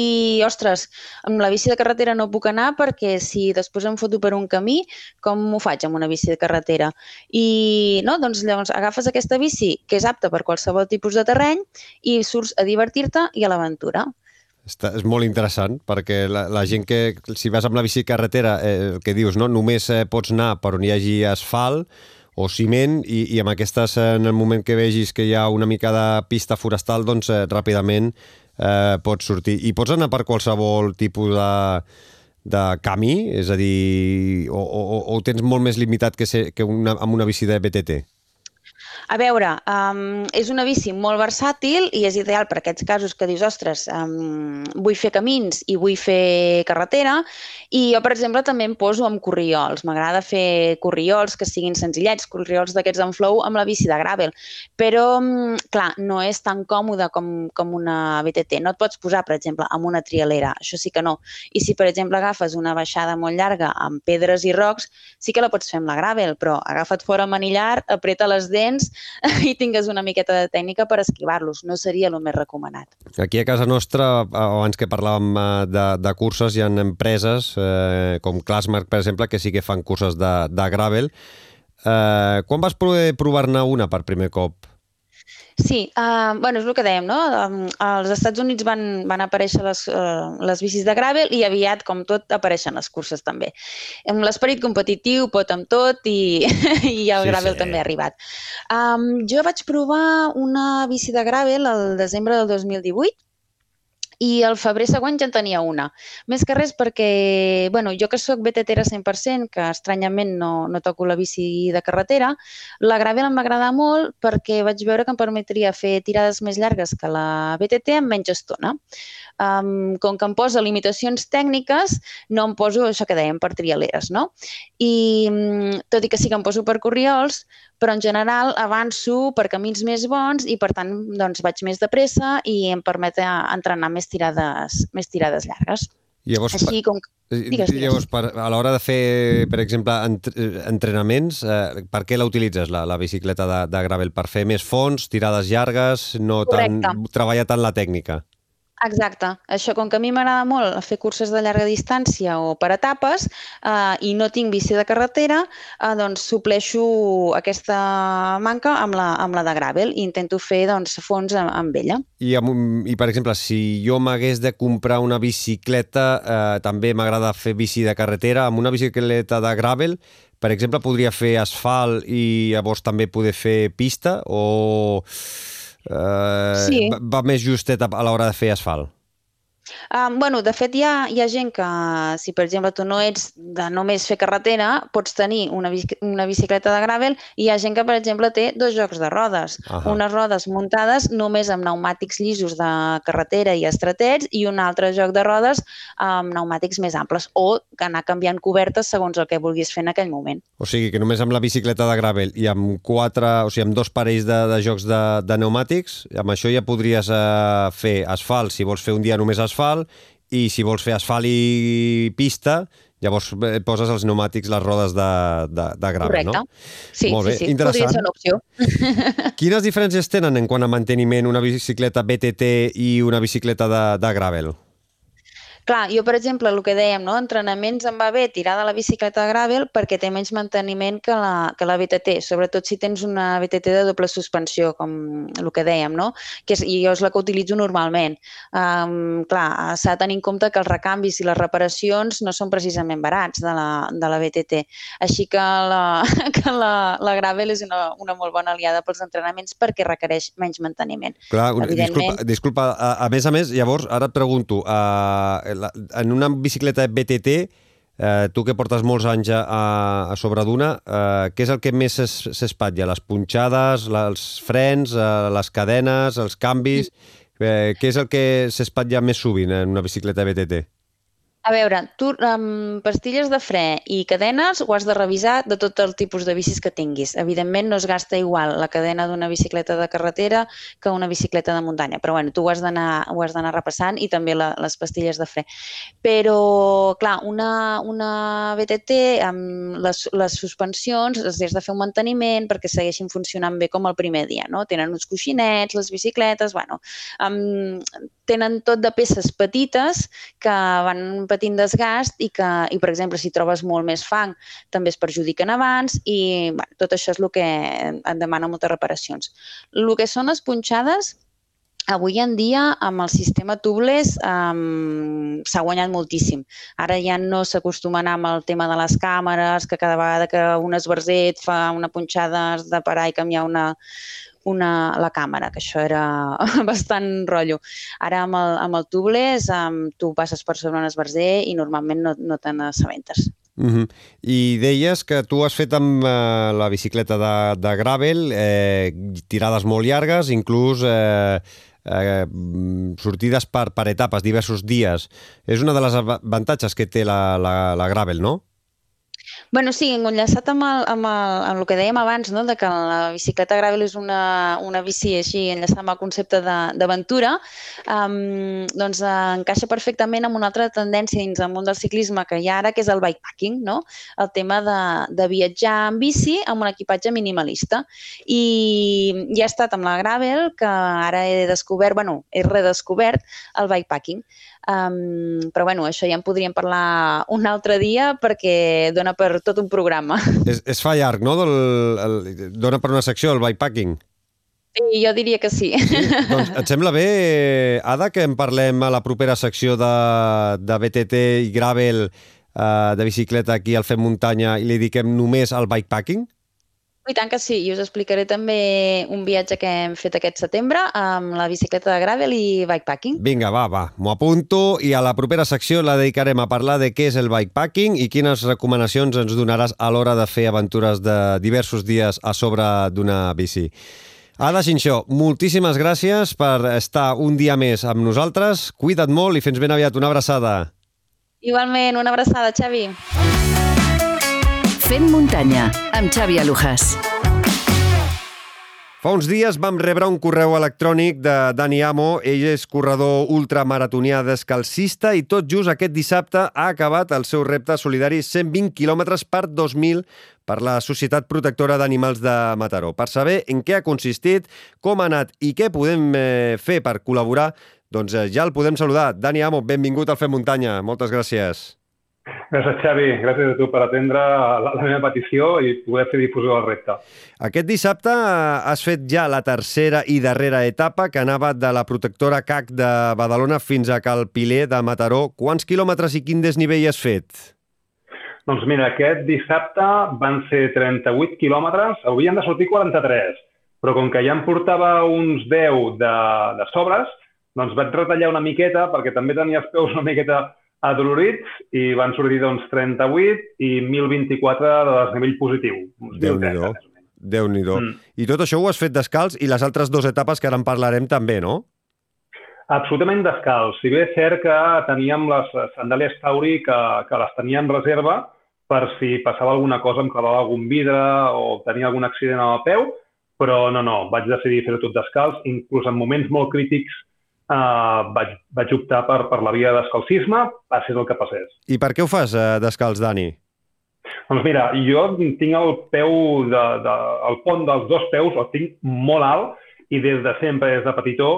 ostres, amb la bici de carretera no puc anar perquè si després em foto per un camí, com m'ho faig amb una bici de carretera? I, no, doncs llavors agafes aquesta bici que és apta per qualsevol tipus de terreny i surts a divertir-te i a l'aventura. Està, és molt interessant, perquè la, la gent que, si vas amb la bici carretera, eh, el que dius, no? només eh, pots anar per on hi hagi asfalt o ciment, i, i amb aquestes, en el moment que vegis que hi ha una mica de pista forestal, doncs eh, ràpidament eh, pots sortir. I pots anar per qualsevol tipus de, de camí? És a dir, o, o, o tens molt més limitat que, ser, que una, amb una bici de BTT? A veure, um, és una bici molt versàtil i és ideal per aquests casos que dius, ostres, um, vull fer camins i vull fer carretera i jo, per exemple, també em poso amb corriols. M'agrada fer corriols que siguin senzillets, corriols d'aquests en flow amb la bici de gravel. Però, um, clar, no és tan còmode com, com una BTT. No et pots posar, per exemple, amb una trialera. Això sí que no. I si, per exemple, agafes una baixada molt llarga amb pedres i rocs, sí que la pots fer amb la gravel, però agafa't fora manillar, apreta les dents i tingues una miqueta de tècnica per esquivar-los. No seria el més recomanat. Aquí a casa nostra, abans que parlàvem eh, de, de curses, hi ha empreses eh, com Classmark, per exemple, que sí que fan curses de, de gravel. Eh, quan vas poder provar-ne una per primer cop? Sí, uh, bueno, és el que dèiem, no? als Estats Units van, van aparèixer les, uh, les bicis de gravel i aviat, com tot, apareixen les curses també. L'esperit competitiu pot amb tot i, i el sí, gravel sí. també ha arribat. Um, jo vaig provar una bici de gravel el desembre del 2018 i el febrer següent ja en tenia una. Més que res perquè, bueno, jo que sóc BTTera 100%, que estranyament no, no toco la bici de carretera, la Gravel em va agradar molt perquè vaig veure que em permetria fer tirades més llargues que la BTT en menys estona. Um, com que em posa limitacions tècniques, no em poso això que dèiem per trialeres, no? I tot i que sí que em poso per corriols, però en general avanço per camins més bons i per tant doncs, vaig més de pressa i em permet entrenar més tirades, més tirades llargues. Llavors, Així com... Digues, digues. Llavors, per, a l'hora de fer, per exemple, entrenaments, eh, per què la utilitzes, la, la bicicleta de, de gravel? Per fer més fons, tirades llargues, no tant, treballar tant la tècnica? Exacte. Això, com que a mi m'agrada molt fer curses de llarga distància o per etapes eh, i no tinc bici de carretera, eh, doncs supleixo aquesta manca amb la, amb la de gravel i intento fer doncs, fons amb, amb ella. I, amb, I, per exemple, si jo m'hagués de comprar una bicicleta, eh, també m'agrada fer bici de carretera, amb una bicicleta de gravel, per exemple, podria fer asfalt i llavors també poder fer pista o eh, sí. va, va més justet a l'hora de fer asfalt. Um, bueno, de fet, hi ha, hi ha gent que, si per exemple tu no ets de només fer carretera, pots tenir una, una bicicleta de gravel i hi ha gent que, per exemple, té dos jocs de rodes. Uh -huh. Unes rodes muntades només amb pneumàtics llisos de carretera i estratets i un altre joc de rodes amb pneumàtics més amples o anar canviant cobertes segons el que vulguis fer en aquell moment. O sigui que només amb la bicicleta de gravel i amb quatre, o sigui, amb dos parells de, de jocs de, de pneumàtics, amb això ja podries uh, fer asfalt, si vols fer un dia només asfalt, asfalt i si vols fer asfalt i pista, llavors eh, poses els pneumàtics, les rodes de, de, de gravel, Correcte. no? Sí, Molt bé, sí, sí. interessant. Podria ser una opció. Quines diferències tenen en quant a manteniment una bicicleta BTT i una bicicleta de, de gravel? Clar, jo, per exemple, el que dèiem, no? entrenaments em va bé tirar de la bicicleta de gravel perquè té menys manteniment que la, que la BTT, sobretot si tens una BTT de doble suspensió, com el que dèiem, no? que és, i jo és la que utilitzo normalment. Um, clar, s'ha de tenir en compte que els recanvis i les reparacions no són precisament barats de la, de la BTT, així que la, que la, la gravel és una, una molt bona aliada pels entrenaments perquè requereix menys manteniment. Clar, Evidentment... disculpa, disculpa a, a més a més, llavors, ara et pregunto, uh, la, en una bicicleta BTT, eh, tu que portes molts anys a, a sobre d'una, eh, què és el que més s'espatlla? Les punxades, els frens, eh, les cadenes, els canvis... Eh, què és el que s'espatlla més sovint en una bicicleta BTT? A veure, tu amb pastilles de fre i cadenes ho has de revisar de tot el tipus de bicis que tinguis. Evidentment no es gasta igual la cadena d'una bicicleta de carretera que una bicicleta de muntanya, però bueno, tu ho has d'anar repassant i també la, les pastilles de fre. Però, clar, una, una BTT amb les, les suspensions les has de fer un manteniment perquè segueixin funcionant bé com el primer dia, no? Tenen uns coixinets, les bicicletes, bueno, amb, tenen tot de peces petites que van patint desgast i que, i per exemple, si trobes molt més fang, també es perjudiquen abans i bueno, tot això és el que et demana moltes reparacions. El que són les punxades, Avui en dia, amb el sistema tubeless, um, s'ha guanyat moltíssim. Ara ja no s'acostuma a anar amb el tema de les càmeres, que cada vegada que un esbarzet fa una punxada has de parar i canviar una, una, la càmera, que això era bastant rotllo. Ara amb el, amb el tubeless um, tu passes per sobre un esbarzer i normalment no, no te n'assabentes. Uh -huh. I deies que tu has fet amb eh, la bicicleta de, de gravel eh, tirades molt llargues, inclús eh, eh, sortides per, per etapes, diversos dies. És una de les avantatges que té la, la, la gravel, no? Bueno, sí, enllaçat amb el, amb, el, amb el que dèiem abans, no? de que la bicicleta gravel és una, una bici així enllaçada amb el concepte d'aventura, um, doncs uh, encaixa perfectament amb una altra tendència dins del món del ciclisme que hi ha ara, que és el bikepacking, no? el tema de, de viatjar en bici amb un equipatge minimalista. I, i ha estat amb la gravel que ara he descobert, bueno, he redescobert el bikepacking. Um, però bueno, això ja en podríem parlar un altre dia perquè dona per tot un programa. Es, es fa llarg, no? Del, el, dona per una secció, el bikepacking. Sí, jo diria que sí. sí? Doncs et sembla bé, Ada, que en parlem a la propera secció de, de BTT i Gravel eh, de bicicleta aquí al Fem Muntanya i li dediquem només al bikepacking? I tant que sí, i us explicaré també un viatge que hem fet aquest setembre amb la bicicleta de gravel i bikepacking. Vinga, va, va, m'ho apunto i a la propera secció la dedicarem a parlar de què és el bikepacking i quines recomanacions ens donaràs a l'hora de fer aventures de diversos dies a sobre d'una bici. Ada Xinxó, moltíssimes gràcies per estar un dia més amb nosaltres. Cuida't molt i fins ben aviat. Una abraçada. Igualment, una abraçada, Xavi. Fent muntanya, amb Xavi Alujas. Fa uns dies vam rebre un correu electrònic de Dani Amo. Ell és corredor ultramaratonià descalcista i tot just aquest dissabte ha acabat el seu repte solidari 120 quilòmetres per 2.000 per la Societat Protectora d'Animals de Mataró. Per saber en què ha consistit, com ha anat i què podem eh, fer per col·laborar, doncs eh, ja el podem saludar. Dani Amo, benvingut al Fem Muntanya. Moltes gràcies. Gràcies, Xavi. Gràcies a tu per atendre la, la meva petició i poder fer difusió del repte. Aquest dissabte has fet ja la tercera i darrera etapa que anava de la protectora CAC de Badalona fins a Cal Piler de Mataró. Quants quilòmetres i quin desnivell has fet? Doncs mira, aquest dissabte van ser 38 quilòmetres, haurien de sortir 43, però com que ja em portava uns 10 de, de sobres, doncs vaig retallar una miqueta perquè també tenia els peus una miqueta adolorits i van sortir doncs, 38 i 1.024 de desnivell positiu. Déu-n'hi-do. déu nhi mm. I tot això ho has fet descalç i les altres dues etapes que ara en parlarem també, no? Absolutament descalç. Si bé és cert que teníem les sandàlies Tauri que, que les tenia en reserva per si passava alguna cosa, em clavava algun vidre o tenia algun accident al peu, però no, no, vaig decidir fer-ho tot descalç, inclús en moments molt crítics uh, vaig, vaig optar per, per la via de descalcisme, passés el que passés. I per què ho fas uh, descalç, Dani? Doncs mira, jo tinc el peu, de, de, el pont dels dos peus, el tinc molt alt i des de sempre, des de petitó,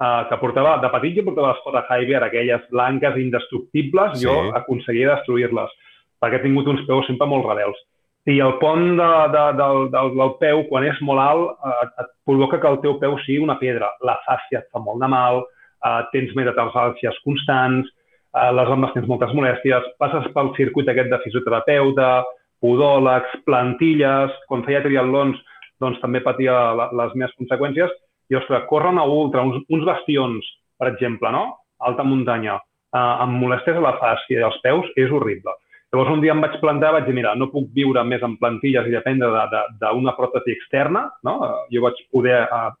uh, que portava, de petit jo portava les Skoda Hyber, aquelles blanques indestructibles, sí. jo aconseguia destruir-les, perquè he tingut uns peus sempre molt rebels. I el pont de, de, del, del, del peu, quan és molt alt, eh, et provoca que el teu peu sigui una pedra. La fàscia et fa molt de mal, eh, tens metatarsalgies constants, eh, les homes tens moltes molèsties, passes pel circuit aquest de fisioterapeuta, podòlegs, plantilles, quan feia triatlons doncs també patia la, les meves conseqüències, i, ostres, córrer una ultra, uns, uns bastions, per exemple, no? alta muntanya, eh, amb molèsties a la fàscia i als peus, és horrible. Llavors un dia em vaig plantar, vaig dir, mira, no puc viure més en plantilles i dependre d'una de, de, pròtesi externa, no? Jo vaig poder uh,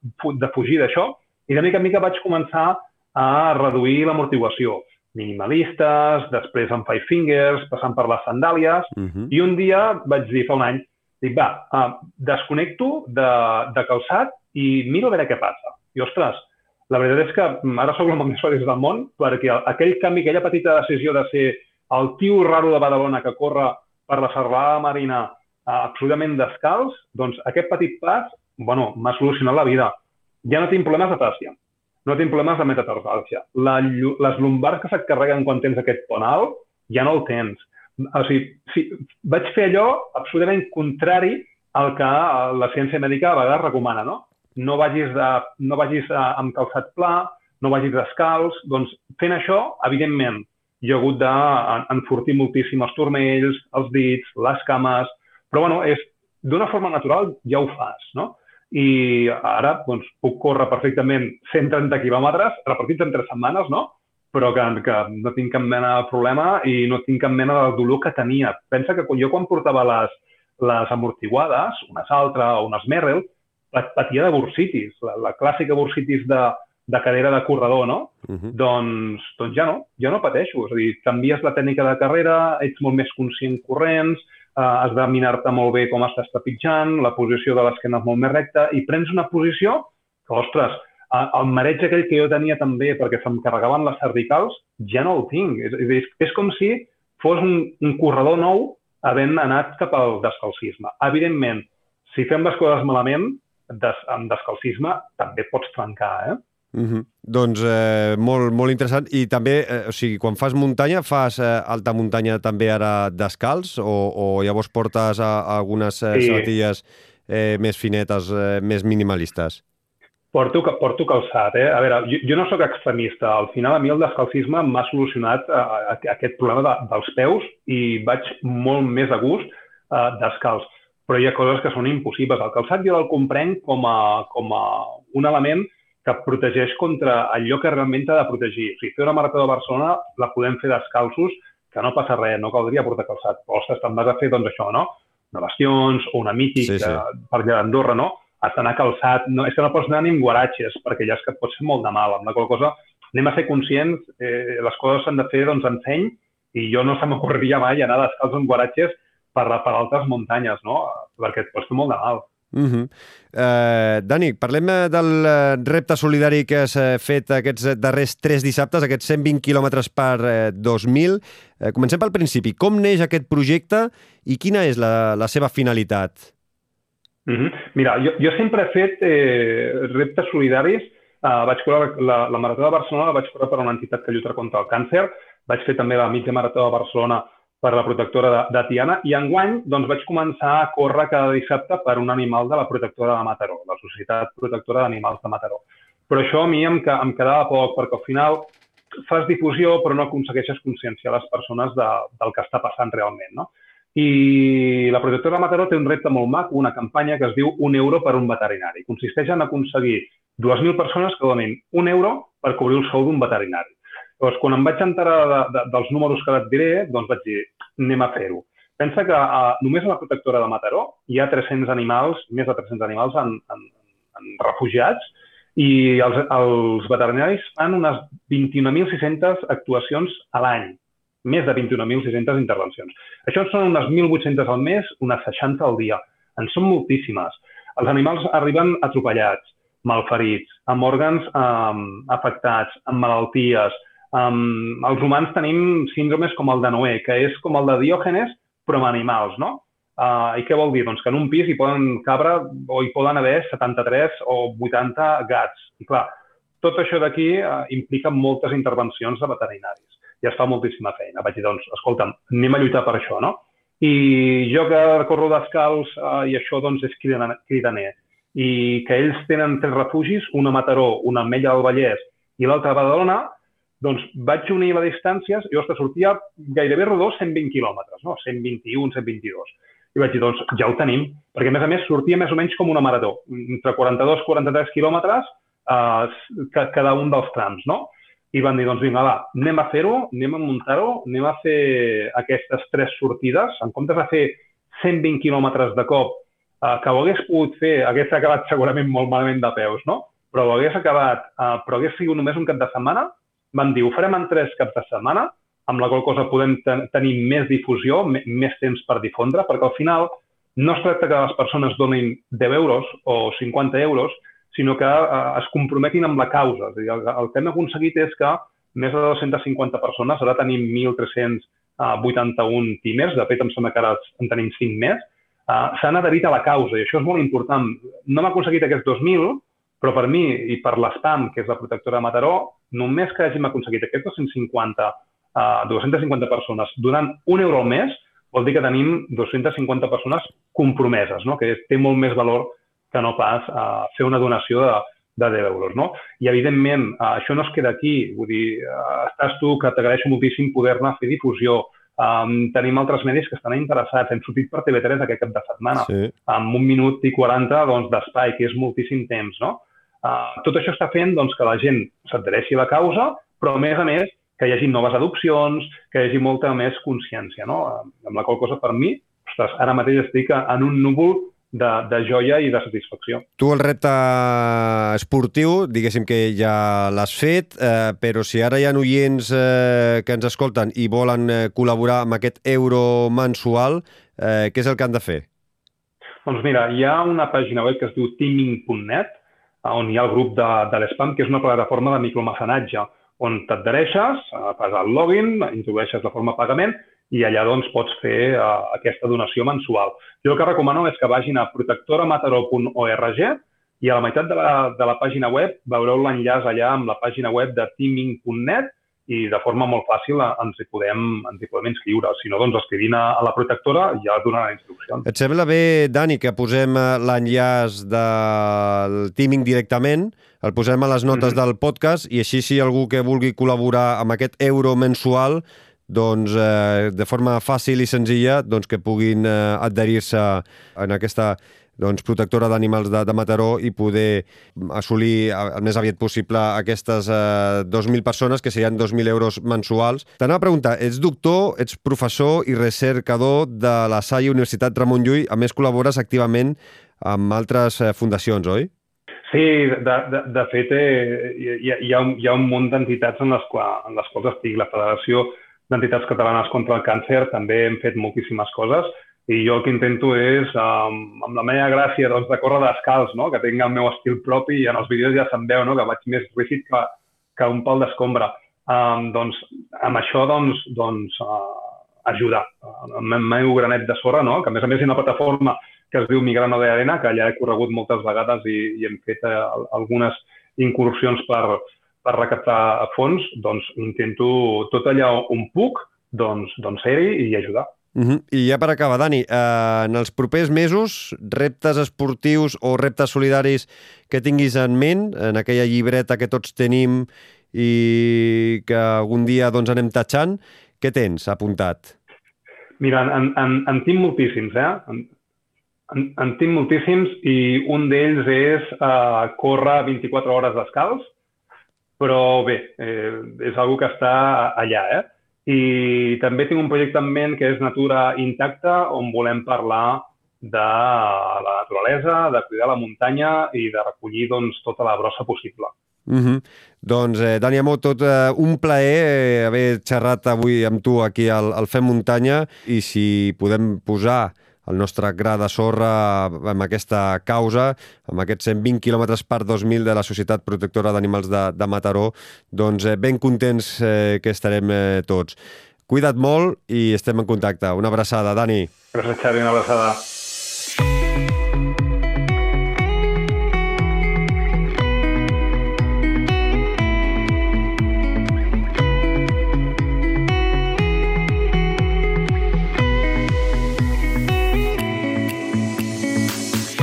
defugir d'això i de mica en mica vaig començar a reduir l'amortiguació. Minimalistes, després amb Five Fingers, passant per les sandàlies, uh -huh. i un dia vaig dir, fa un any, dic, va, uh, desconnecto de, de calçat i miro a veure què passa. I, ostres, la veritat és que ara sóc l'home més feliç del món perquè aquell canvi, aquella petita decisió de ser el tio raro de Badalona que corre per la serralada marina uh, absolutament descalç, doncs aquest petit pas, bueno, m'ha solucionat la vida. Ja no tinc problemes de fàscia no tinc problemes de metatarsalgia. La, les lumbars que se't carreguen quan tens aquest pont alt, ja no el tens. O sigui, sí, vaig fer allò absolutament contrari al que la ciència mèdica a vegades recomana, no? No vagis, de, no vagis amb calçat pla, no vagis descalç. Doncs fent això, evidentment, jo he hagut d'enfortir moltíssim els turmells, els dits, les cames, però bueno, és d'una forma natural ja ho fas, no? i ara doncs, puc córrer perfectament 130 quilòmetres repartits en tres setmanes, no? però que, que no tinc cap mena de problema i no tinc cap mena de dolor que tenia. Pensa que jo quan portava les, les amortiguades, unes altres o unes Merrell, patia de bursitis, la, la clàssica bursitis de, de cadera de corredor, no? Uh -huh. doncs, doncs ja no, ja no pateixo. És a dir, canvies la tècnica de carrera, ets molt més conscient corrents, eh, has de minar-te molt bé com estàs trepitjant, la posició de l'esquena és molt més recta i prens una posició que, ostres, el mareig aquell que jo tenia també perquè se'm carregaven les cervicals, ja no el tinc. És, és, és com si fos un, un corredor nou havent anat cap al descalcisme. Evidentment, si fem les coses malament, des, amb descalcisme també pots trencar, eh? Mm -hmm. Doncs eh, molt, molt interessant. I també, eh, o sigui, quan fas muntanya, fas eh, alta muntanya també ara descalç o, o llavors portes a, a algunes eh, sí. sabatilles eh, més finetes, eh, més minimalistes? Porto, porto calçat, eh? A veure, jo, jo no sóc extremista. Al final, a mi el descalcisme m'ha solucionat eh, aquest problema de, dels peus i vaig molt més a gust eh, descalç. Però hi ha coses que són impossibles. El calçat jo el comprenc com a, com a un element que protegeix contra allò que realment t'ha de protegir. O sigui, fer una marató de Barcelona la podem fer descalços, que no passa res, no caldria portar calçat. Ostres, te'n vas a fer, doncs, això, no? Una Bastions o una Mític sí, sí. per allà d'Andorra, no? Has d'anar calçat. No, és que no pots anar ni amb guaratges, perquè ja és que et pot fer molt de mal. Amb la qual cosa anem a ser conscients, eh, les coses s'han de fer, doncs, en seny, i jo no se m'ocorreria mai anar descalç amb guaratges per, per altres muntanyes, no? Perquè et pots fer molt de mal. Uh -huh. uh, Dani, parlem eh, del eh, repte solidari que has fet aquests darrers tres dissabtes, aquests 120 quilòmetres per uh, 2.000. Uh, comencem pel principi. Com neix aquest projecte i quina és la, la seva finalitat? Uh -huh. Mira, jo, jo sempre he fet eh, reptes solidaris. Uh, vaig córrer la, la Marató de Barcelona, la vaig córrer per una entitat que lluita contra el càncer. Vaig fer també la mitja Marató de Barcelona per la protectora de, de Tiana i enguany doncs, vaig començar a córrer cada dissabte per un animal de la protectora de Mataró, la Societat Protectora d'Animals de Mataró. Però això a mi em, em quedava poc, perquè al final fas difusió però no aconsegueixes conscienciar les persones de, del que està passant realment. No? I la protectora de Mataró té un repte molt maco, una campanya que es diu un euro per un veterinari. Consisteix en aconseguir 2.000 persones que donin un euro per cobrir el sou d'un veterinari. Llavors, quan em vaig enterar de, de, dels números que et diré, doncs vaig dir, anem a fer-ho. Pensa que uh, només a la protectora de Mataró hi ha 300 animals, més de 300 animals en, en, en refugiats, i els, els veterinaris fan unes 21.600 actuacions a l'any, més de 21.600 intervencions. Això són unes 1.800 al mes, unes 60 al dia. En són moltíssimes. Els animals arriben atropellats, malferits, amb òrgans eh, afectats, amb malalties, Um, els humans tenim síndromes com el de Noé, que és com el de Diògenes, però amb animals, no? Uh, I què vol dir? Doncs que en un pis hi poden cabre o hi poden haver 73 o 80 gats. I clar, tot això d'aquí uh, implica moltes intervencions de veterinaris i es fa moltíssima feina. Vaig dir, doncs, escolta'm, anem a lluitar per això, no? I jo que corro descalç uh, i això doncs és cridaner, i que ells tenen tres refugis, una a Mataró, una a Mella del Vallès i l'altra a Badalona, doncs vaig unir les distàncies i, ostres, sortia gairebé rodó 120 quilòmetres, no? 121, 122. I vaig dir, doncs ja ho tenim, perquè a més a més sortia més o menys com una marató, entre 42 i 43 quilòmetres eh, cada un dels trams, no? I van dir, doncs vinga, va, anem a fer-ho, anem a muntar-ho, anem a fer aquestes tres sortides, en comptes de fer 120 quilòmetres de cop, eh, que ho hagués pogut fer, hagués acabat segurament molt malament de peus, no? Però ho hagués acabat, eh, però hagués sigut només un cap de setmana, van dir, ho farem en tres caps de setmana, amb la qual cosa podem ten tenir més difusió, més temps per difondre, perquè al final no es tracta que les persones donin 10 euros o 50 euros, sinó que eh, es comprometin amb la causa. És dir, el, el que hem aconseguit és que més de 250 persones, ara tenim 1.381 timers, de fet em sembla que ara en tenim 5 més, eh, s'han adherit a la causa i això és molt important. No hem aconseguit aquests 2.000, però per mi i per l'SPAM, que és la protectora de Mataró, només que hàgim aconseguit aquests 250, uh, 250 persones donant un euro al mes, vol dir que tenim 250 persones compromeses, no? que té molt més valor que no pas uh, fer una donació de, de 10 euros. No? I, evidentment, uh, això no es queda aquí. Vull dir, uh, estàs tu, que t'agraeixo moltíssim poder-ne fer difusió, Um, tenim altres medis que estan interessats. Hem sortit per TV3 aquest cap de setmana, Sí. amb un minut i 40 doncs, d'espai, que és moltíssim temps. No? Uh, tot això està fent doncs, que la gent s'adhereixi a la causa, però a més a més que hi hagi noves adopcions, que hi hagi molta més consciència. No? Uh, amb la qual cosa, per mi, ostres, ara mateix estic en un núvol de, de joia i de satisfacció. Tu el repte esportiu, diguéssim que ja l'has fet, eh, però si ara hi ha oients eh, que ens escolten i volen eh, col·laborar amb aquest euro mensual, eh, què és el que han de fer? Doncs mira, hi ha una pàgina web que es diu teaming.net, on hi ha el grup de, de l'Spam, que és una plataforma de micromecenatge, on t'adhereixes, eh, fas el login, introdueixes la forma de pagament i allà doncs, pots fer uh, aquesta donació mensual. Jo el que recomano és que vagin a protectoramataró.org i a la meitat de la, de la pàgina web veureu l'enllaç allà amb la pàgina web de teaming.net i de forma molt fàcil ens hi podem, ens hi podem inscriure. Si no, doncs escrivint a, a la protectora ja donarà instruccions. Et sembla bé, Dani, que posem eh, l'enllaç del teaming directament, el posem a les notes mm -hmm. del podcast i així si algú que vulgui col·laborar amb aquest euro mensual doncs, eh, de forma fàcil i senzilla doncs, que puguin eh, adherir-se en aquesta doncs, protectora d'animals de, de Mataró i poder assolir el més aviat possible aquestes eh, 2.000 persones, que serien 2.000 euros mensuals. T'anava a preguntar, ets doctor, ets professor i recercador de la SAI Universitat Ramon Llull, a més col·labores activament amb altres eh, fundacions, oi? Sí, de, de, de fet, eh, hi, hi, ha un, hi ha un munt d'entitats en, les en les quals estic. La Federació d'Entitats Catalanes contra el Càncer també hem fet moltíssimes coses i jo el que intento és, um, amb la meva gràcia, doncs, de córrer descalç, no? que tinc el meu estil propi i en els vídeos ja se'n veu no? que vaig més rígid que, que un pal d'escombra. Um, doncs, amb això, doncs, doncs uh, ajudar. Amb el meu granet de sorra, no? que a més a més hi una plataforma que es diu Migrano de Arena, que allà he corregut moltes vegades i, i hem fet uh, algunes incursions per, per recaptar fons, doncs intento tot allà on puc, doncs, doncs ser-hi i ajudar. Uh -huh. I ja per acabar, Dani, eh, en els propers mesos, reptes esportius o reptes solidaris que tinguis en ment, en aquella llibreta que tots tenim i que algun dia doncs, anem tatxant, què tens apuntat? Mira, en, en, en tinc moltíssims, eh? En, en, en tinc moltíssims i un d'ells és eh, córrer 24 hores descalç, però bé, eh, és algo que està allà, eh? I també tinc un projecte en ment que és Natura Intacta, on volem parlar de la naturalesa, de cuidar la muntanya i de recollir doncs, tota la brossa possible. Uh -huh. Doncs, eh, Dani Amó, tot eh, un plaer eh, haver xerrat avui amb tu aquí al, al Fem Muntanya i si podem posar el nostre gra de sorra amb aquesta causa, amb aquests 120 km per 2.000 de la Societat Protectora d'Animals de, de Mataró, doncs eh, ben contents eh, que estarem eh, tots. Cuida't molt i estem en contacte. Una abraçada, Dani. Gràcies, Xavi, una abraçada.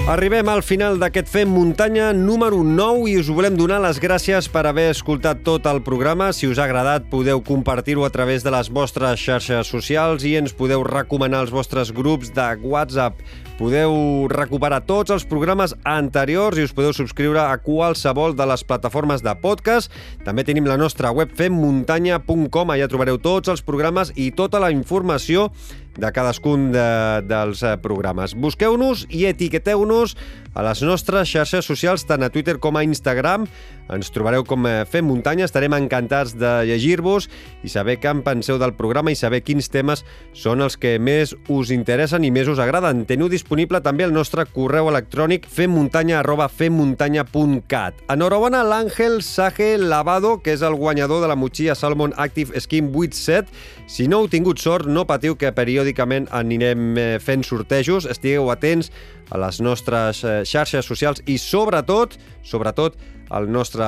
Arribem al final d'aquest Fem Muntanya número 9 i us volem donar les gràcies per haver escoltat tot el programa. Si us ha agradat, podeu compartir-ho a través de les vostres xarxes socials i ens podeu recomanar els vostres grups de WhatsApp. Podeu recuperar tots els programes anteriors i us podeu subscriure a qualsevol de les plataformes de podcast. També tenim la nostra web femmuntanya.com, allà trobareu tots els programes i tota la informació de cadascun de, dels eh, programes. Busqueu-nos i etiqueteu-nos a les nostres xarxes socials, tant a Twitter com a Instagram. Ens trobareu com eh, Fem Muntanya. Estarem encantats de llegir-vos i saber què en penseu del programa i saber quins temes són els que més us interessen i més us agraden. Teniu disponible també el nostre correu electrònic femmuntanya arroba femmuntanya.cat. Enhorabona a l'Àngel Sage Lavado, que és el guanyador de la motxilla Salmon Active Skin 8-7. Si no heu tingut sort, no patiu que periòdicament anirem eh, fent sortejos. Estigueu atents a les nostres eh, xarxes socials i sobretot, sobretot, al nostre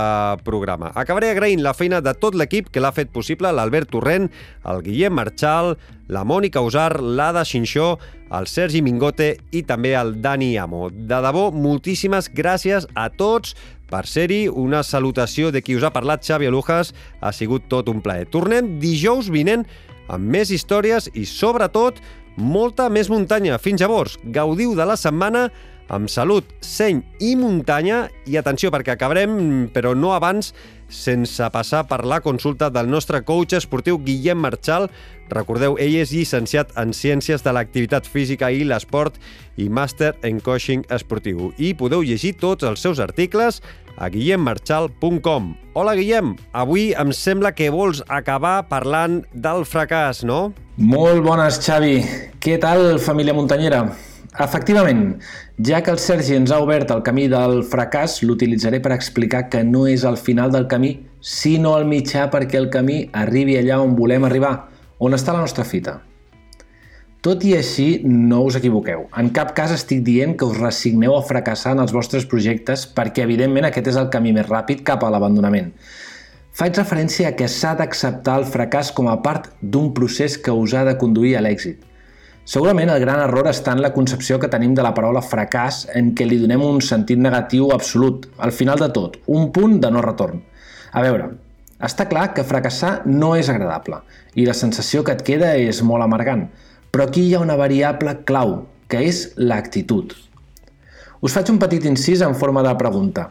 programa. Acabaré agraint la feina de tot l'equip que l'ha fet possible, l'Albert Torrent, el Guillem Marchal, la Mònica Usar, l'Ada Xinxó, el Sergi Mingote i també el Dani Amo. De debò, moltíssimes gràcies a tots per ser-hi. Una salutació de qui us ha parlat, Xavi Alujas. Ha sigut tot un plaer. Tornem dijous vinent amb més històries i, sobretot, molta més muntanya. Fins llavors, gaudiu de la setmana amb salut, seny i muntanya i atenció perquè acabarem, però no abans, sense passar per la consulta del nostre coach esportiu Guillem Marchal. Recordeu, ell és llicenciat en Ciències de l'Activitat Física i l'Esport i màster en coaching esportiu. I podeu llegir tots els seus articles a guillemmarchal.com. Hola, Guillem. Avui em sembla que vols acabar parlant del fracàs, no? Molt bones, Xavi. Què tal, família muntanyera? Efectivament, ja que el Sergi ens ha obert el camí del fracàs, l'utilitzaré per explicar que no és el final del camí, sinó el mitjà perquè el camí arribi allà on volem arribar, on està la nostra fita. Tot i així, no us equivoqueu. En cap cas estic dient que us resigneu a fracassar en els vostres projectes perquè, evidentment, aquest és el camí més ràpid cap a l'abandonament. Faig referència a que s'ha d'acceptar el fracàs com a part d'un procés que us ha de conduir a l'èxit. Segurament el gran error està en la concepció que tenim de la paraula fracàs en què li donem un sentit negatiu absolut, al final de tot, un punt de no retorn. A veure, està clar que fracassar no és agradable i la sensació que et queda és molt amargant, però aquí hi ha una variable clau, que és l'actitud. Us faig un petit incís en forma de pregunta.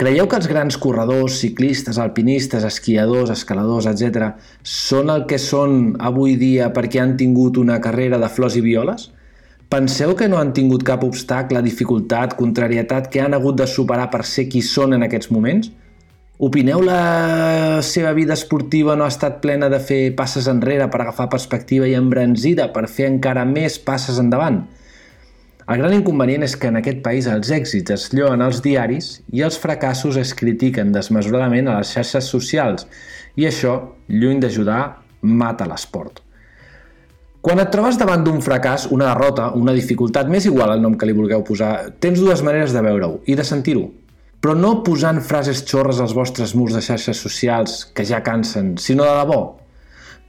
Creieu que els grans corredors, ciclistes, alpinistes, esquiadors, escaladors, etc., són el que són avui dia perquè han tingut una carrera de flors i violes? Penseu que no han tingut cap obstacle, dificultat, contrarietat que han hagut de superar per ser qui són en aquests moments? Opineu la seva vida esportiva no ha estat plena de fer passes enrere per agafar perspectiva i embranzida per fer encara més passes endavant? El gran inconvenient és que en aquest país els èxits es lloen als diaris i els fracassos es critiquen desmesuradament a les xarxes socials i això, lluny d'ajudar, mata l'esport. Quan et trobes davant d'un fracàs, una derrota, una dificultat, més igual el nom que li vulgueu posar, tens dues maneres de veure-ho i de sentir-ho. Però no posant frases xorres als vostres murs de xarxes socials, que ja cansen, sinó de debò.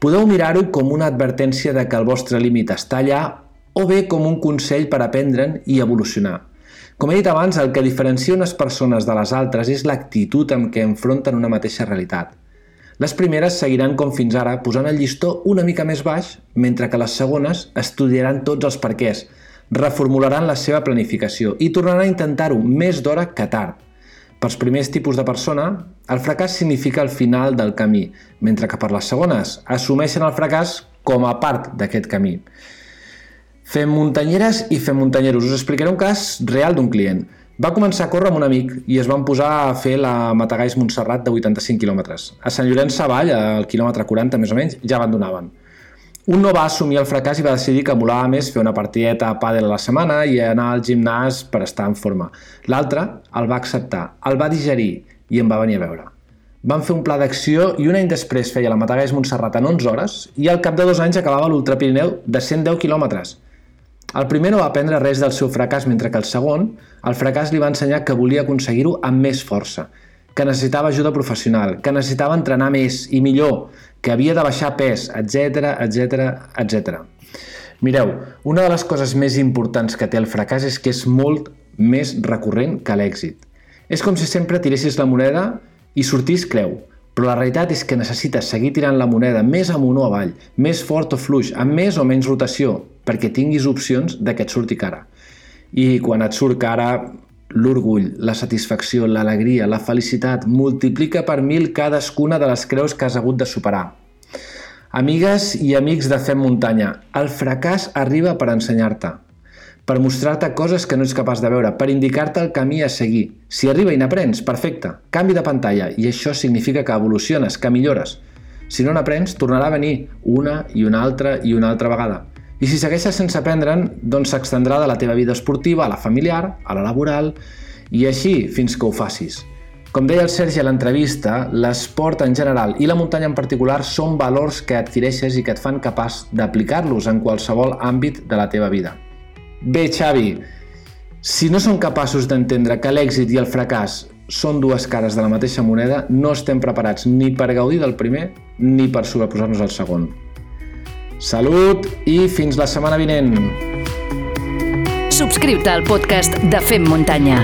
Podeu mirar-ho com una advertència de que el vostre límit està allà o bé com un consell per aprendre'n i evolucionar. Com he dit abans, el que diferencia unes persones de les altres és l'actitud amb què enfronten una mateixa realitat. Les primeres seguiran com fins ara, posant el llistó una mica més baix, mentre que les segones estudiaran tots els perquès, reformularan la seva planificació i tornaran a intentar-ho més d'hora que tard. Pels primers tipus de persona, el fracàs significa el final del camí, mentre que per les segones assumeixen el fracàs com a part d'aquest camí. Fem muntanyeres i fem muntanyeros. Us explicaré un cas real d'un client. Va començar a córrer amb un amic i es van posar a fer la Matagalls Montserrat de 85 quilòmetres. A Sant Llorenç Savall, al quilòmetre 40 més o menys, ja abandonaven. Un no va assumir el fracàs i va decidir que molava més fer una partideta a pàdel a la setmana i anar al gimnàs per estar en forma. L'altre el va acceptar, el va digerir i em va venir a veure. Van fer un pla d'acció i un any després feia la Matagalls Montserrat en 11 hores i al cap de dos anys acabava l'Ultra Pirineu de 110 quilòmetres. El primer no va aprendre res del seu fracàs, mentre que el segon, el fracàs li va ensenyar que volia aconseguir-ho amb més força, que necessitava ajuda professional, que necessitava entrenar més i millor, que havia de baixar pes, etc etc etc. Mireu, una de les coses més importants que té el fracàs és que és molt més recurrent que l'èxit. És com si sempre tiressis la moneda i sortís creu, però la realitat és que necessites seguir tirant la moneda més amunt o avall, més fort o fluix, amb més o menys rotació, perquè tinguis opcions de que et surti cara. I quan et surt cara, l'orgull, la satisfacció, l'alegria, la felicitat, multiplica per mil cadascuna de les creus que has hagut de superar. Amigues i amics de Fem Muntanya, el fracàs arriba per ensenyar-te, per mostrar-te coses que no ets capaç de veure, per indicar-te el camí a seguir. Si arriba i n'aprens, perfecte, canvi de pantalla, i això significa que evoluciones, que millores. Si no n'aprens, tornarà a venir una i una altra i una altra vegada. I si segueixes sense aprendre'n, doncs s'extendrà de la teva vida esportiva a la familiar, a la laboral, i així fins que ho facis. Com deia el Sergi a l'entrevista, l'esport en general i la muntanya en particular són valors que adquireixes i que et fan capaç d'aplicar-los en qualsevol àmbit de la teva vida. Bé, Xavi, si no som capaços d'entendre que l'èxit i el fracàs són dues cares de la mateixa moneda, no estem preparats ni per gaudir del primer ni per sobreposar-nos al segon. Salut i fins la setmana vinent! Subscriu-te al podcast de Fem Muntanya.